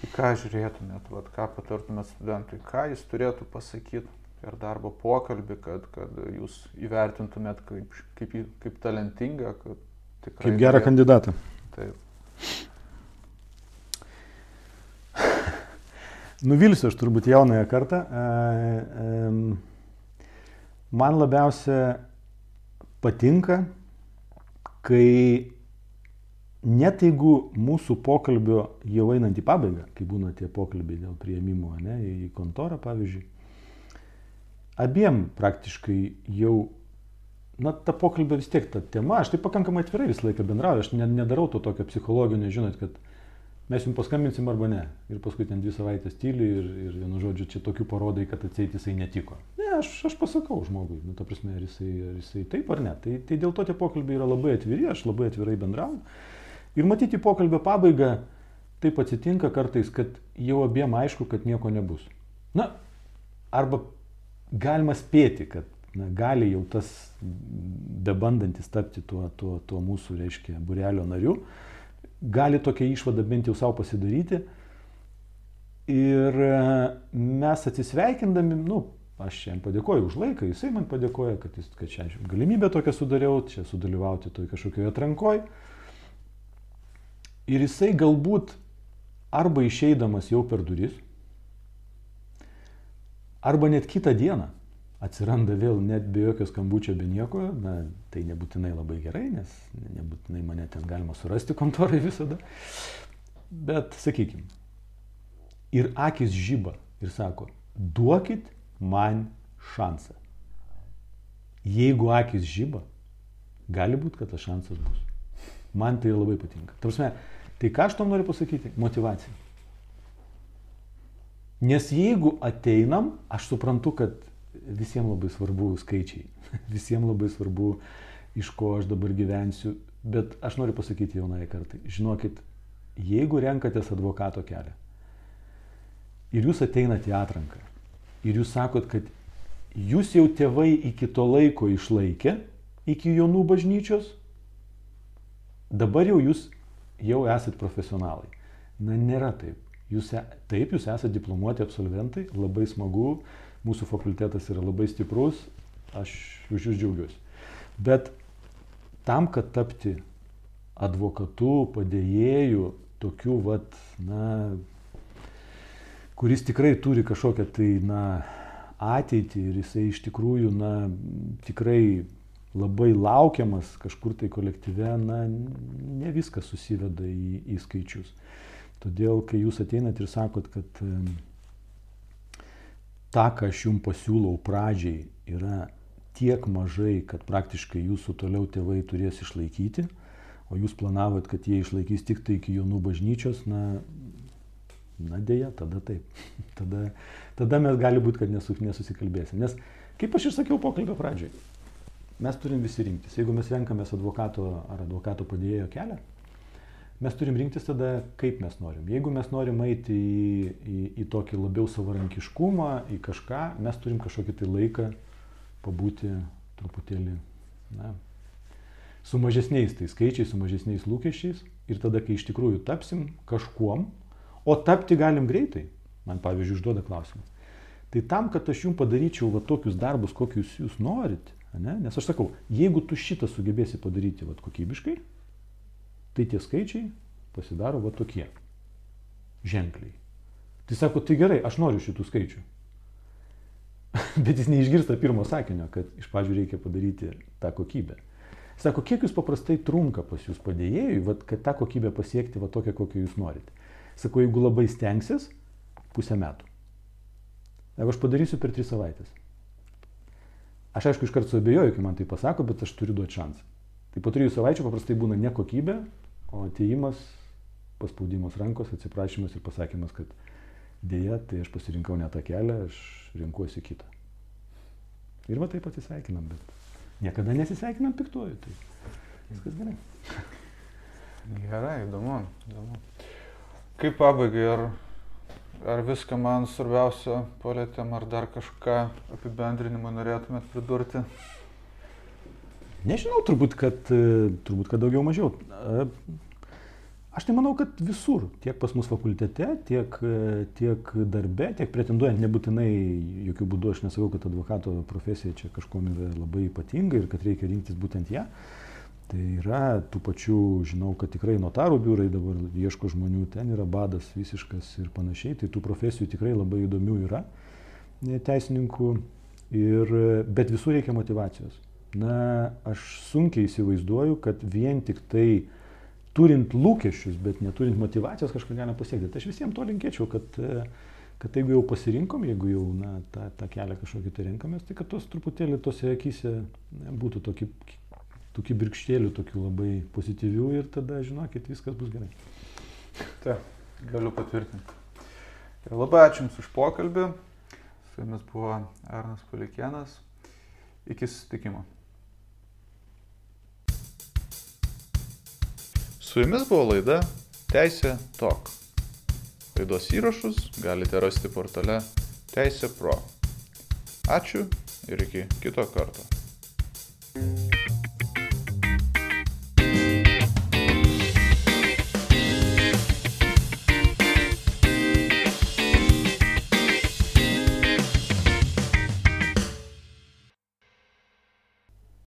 į ką žiūrėtumėt, vat, ką patartumėt studentui, ką jis turėtų pasakyti per darbo pokalbį, kad, kad jūs įvertintumėt kaip, kaip, kaip talentingą, kad
tikrai. Kaip gerą kandidatą.
Taip.
Nuvilsiu aš turbūt jaunąją kartą. Man labiausia patinka, kai net jeigu mūsų pokalbio jau einant į pabaigą, kai būna tie pokalbiai dėl prieimimo ne, į kontorą, pavyzdžiui, abiem praktiškai jau, na, ta pokalbė vis tiek ta tema, aš tai pakankamai atvirai visą laiką bendrauju, aš nedarau to tokio psichologinio, žinot, kad mes jums paskambinsim arba ne. Ir paskui ten dvi savaitės tyli ir, ir vienu žodžiu čia tokių parodai, kad atseit jisai netiko. Ne, aš, aš pasakau žmogui, nu, ta prasme, ar jisai, ar jisai taip ar ne. Tai, tai dėl to tie pokalbiai yra labai atviri, aš labai atvirai bendrauju. Ir matyti pokalbio pabaigą, taip atsitinka kartais, kad jau abiem aišku, kad nieko nebus. Na, arba galima spėti, kad na, gali jau tas bebandantis tapti tuo, tuo, tuo mūsų, reiškia, burelio nariu, gali tokią išvadą bent jau savo pasidaryti. Ir e, mes atsisveikindami, nu, aš jam padėkoju už laiką, jisai man padėkoja, kad, jis, kad šią galimybę tokią sudariau, čia sudalyvauti toj kažkokioje atrankoje. Ir jisai galbūt arba išeidamas jau per duris, arba net kitą dieną atsiranda vėl net be jokio skambučio, be nieko, na, tai nebūtinai labai gerai, nes nebūtinai mane ten galima surasti kontorai visada. Bet sakykime, ir akis žyba ir sako, duokit man šansą. Jeigu akis žyba, gali būti, kad tas šansas bus. Man tai labai patinka. Tarsi, tai ką aš tam noriu pasakyti? Motivacija. Nes jeigu ateinam, aš suprantu, kad visiems labai svarbu skaičiai, visiems labai svarbu, iš ko aš dabar gyvensiu, bet aš noriu pasakyti jaunai kartai, žinokit, jeigu renkatės advokato kelią ir jūs ateinate į atranką ir jūs sakot, kad jūs jau tėvai iki to laiko išlaikė, iki jaunų bažnyčios, dabar jau jūs jau esat profesionalai. Na, nėra taip. Jūs, e, taip, jūs esate diplomuoti absolventai, labai smagu, mūsų fakultetas yra labai stiprus, aš už jūs džiaugiuosi. Bet tam, kad tapti advokatu, padėjėju, tokiu, vat, na, kuris tikrai turi kažkokią tai, na, ateitį ir jisai iš tikrųjų, na, tikrai labai laukiamas kažkur tai kolektyve, na, ne viskas susiveda į, į skaičius. Todėl, kai jūs ateinat ir sakot, kad tą, ką aš jums pasiūlau pradžiai, yra tiek mažai, kad praktiškai jūsų toliau tėvai turės išlaikyti, o jūs planavot, kad jie išlaikys tik tai iki jaunų bažnyčios, na, na dėja, tada taip. tada, tada mes gali būti, kad nesu, nesusikalbėsim. Nes, kaip aš ir sakiau pokalbio pradžioj, mes turim visi rinktis. Jeigu mes renkamės advokato ar advokato padėjėjo kelią, mes turim rinktis tada, kaip mes norim. Jeigu mes norim eiti į, į, į tokį labiau savarankiškumą, į kažką, mes turim kažkokį tai laiką pabūti truputėlį, na, su mažesniais tai skaičiais, su mažesniais lūkesčiais ir tada, kai iš tikrųjų tapsim kažkuom, o tapti galim greitai, man pavyzdžiui užduoda klausimą. Tai tam, kad aš jums padaryčiau va tokius darbus, kokius jūs norit, ne? nes aš sakau, jeigu tu šitą sugebėsi padaryti va kokybiškai, tai tie skaičiai pasidaro va tokie. Ženkliai. Tai sako, tai gerai, aš noriu šitų skaičių. Bet jis neišgirsta pirmo sakinio, kad iš pradžių reikia padaryti tą kokybę. Sako, kiek jūs paprastai trunka pas jūs padėjėjui, vat, kad tą kokybę pasiekti va tokią, kokią jūs norite. Sako, jeigu labai stengsis, pusę metų. Jeigu aš padarysiu per tris savaitės. Aš aišku iš karto suabejoju, kai man tai pasako, bet aš turiu duoti šansą. Tai po trijų savaičių paprastai būna ne kokybė, O ateimas, paspaudimas rankos, atsiprašymas ir pasakymas, kad dėja, tai aš pasirinkau ne tą kelią, aš renkuosi kitą. Ir va taip atsisveikinam, bet niekada nesisveikinam piktuoju, tai viskas gerai.
Gerai, įdomu, įdomu. Kaip pabaigai, ar, ar viską man svarbiausia palėtėm, ar dar kažką apibendrinimą norėtumėt pridurti?
Nežinau, turbūt, kad, turbūt, kad daugiau mažiau. Aš tai manau, kad visur, tiek pas mus fakultete, tiek, tiek darbe, tiek pretenduojant, nebūtinai, jokių būdų aš nesakau, kad advokato profesija čia kažkom yra labai ypatinga ir kad reikia rinktis būtent ją. Tai yra tų pačių, žinau, kad tikrai notarų biurai dabar ieško žmonių, ten yra badas visiškas ir panašiai, tai tų profesijų tikrai labai įdomių yra e, teisininkų, ir, bet visur reikia motivacijos. Na, aš sunkiai įsivaizduoju, kad vien tik tai turint lūkesčius, bet neturint motivacijos kažką galime pasiekti. Tai aš visiems to linkėčiau, kad, kad jeigu jau pasirinkom, jeigu jau na, tą, tą kelią kažkokį tai renkamės, tai kad tos truputėlį tose akise būtų tokie, tokie birkštėlių, tokių labai pozityvių ir tada, žinokit, viskas bus gerai.
Taip, galiu patvirtinti. Ir labai ačiū Jums už pokalbį. Su Jumis buvo Arnas Palikienas. Iki susitikimo. Su jumis buvo laida Teisė Tok. Laidos įrašus galite rasti portale Teisė Pro. Ačiū ir iki kito karto.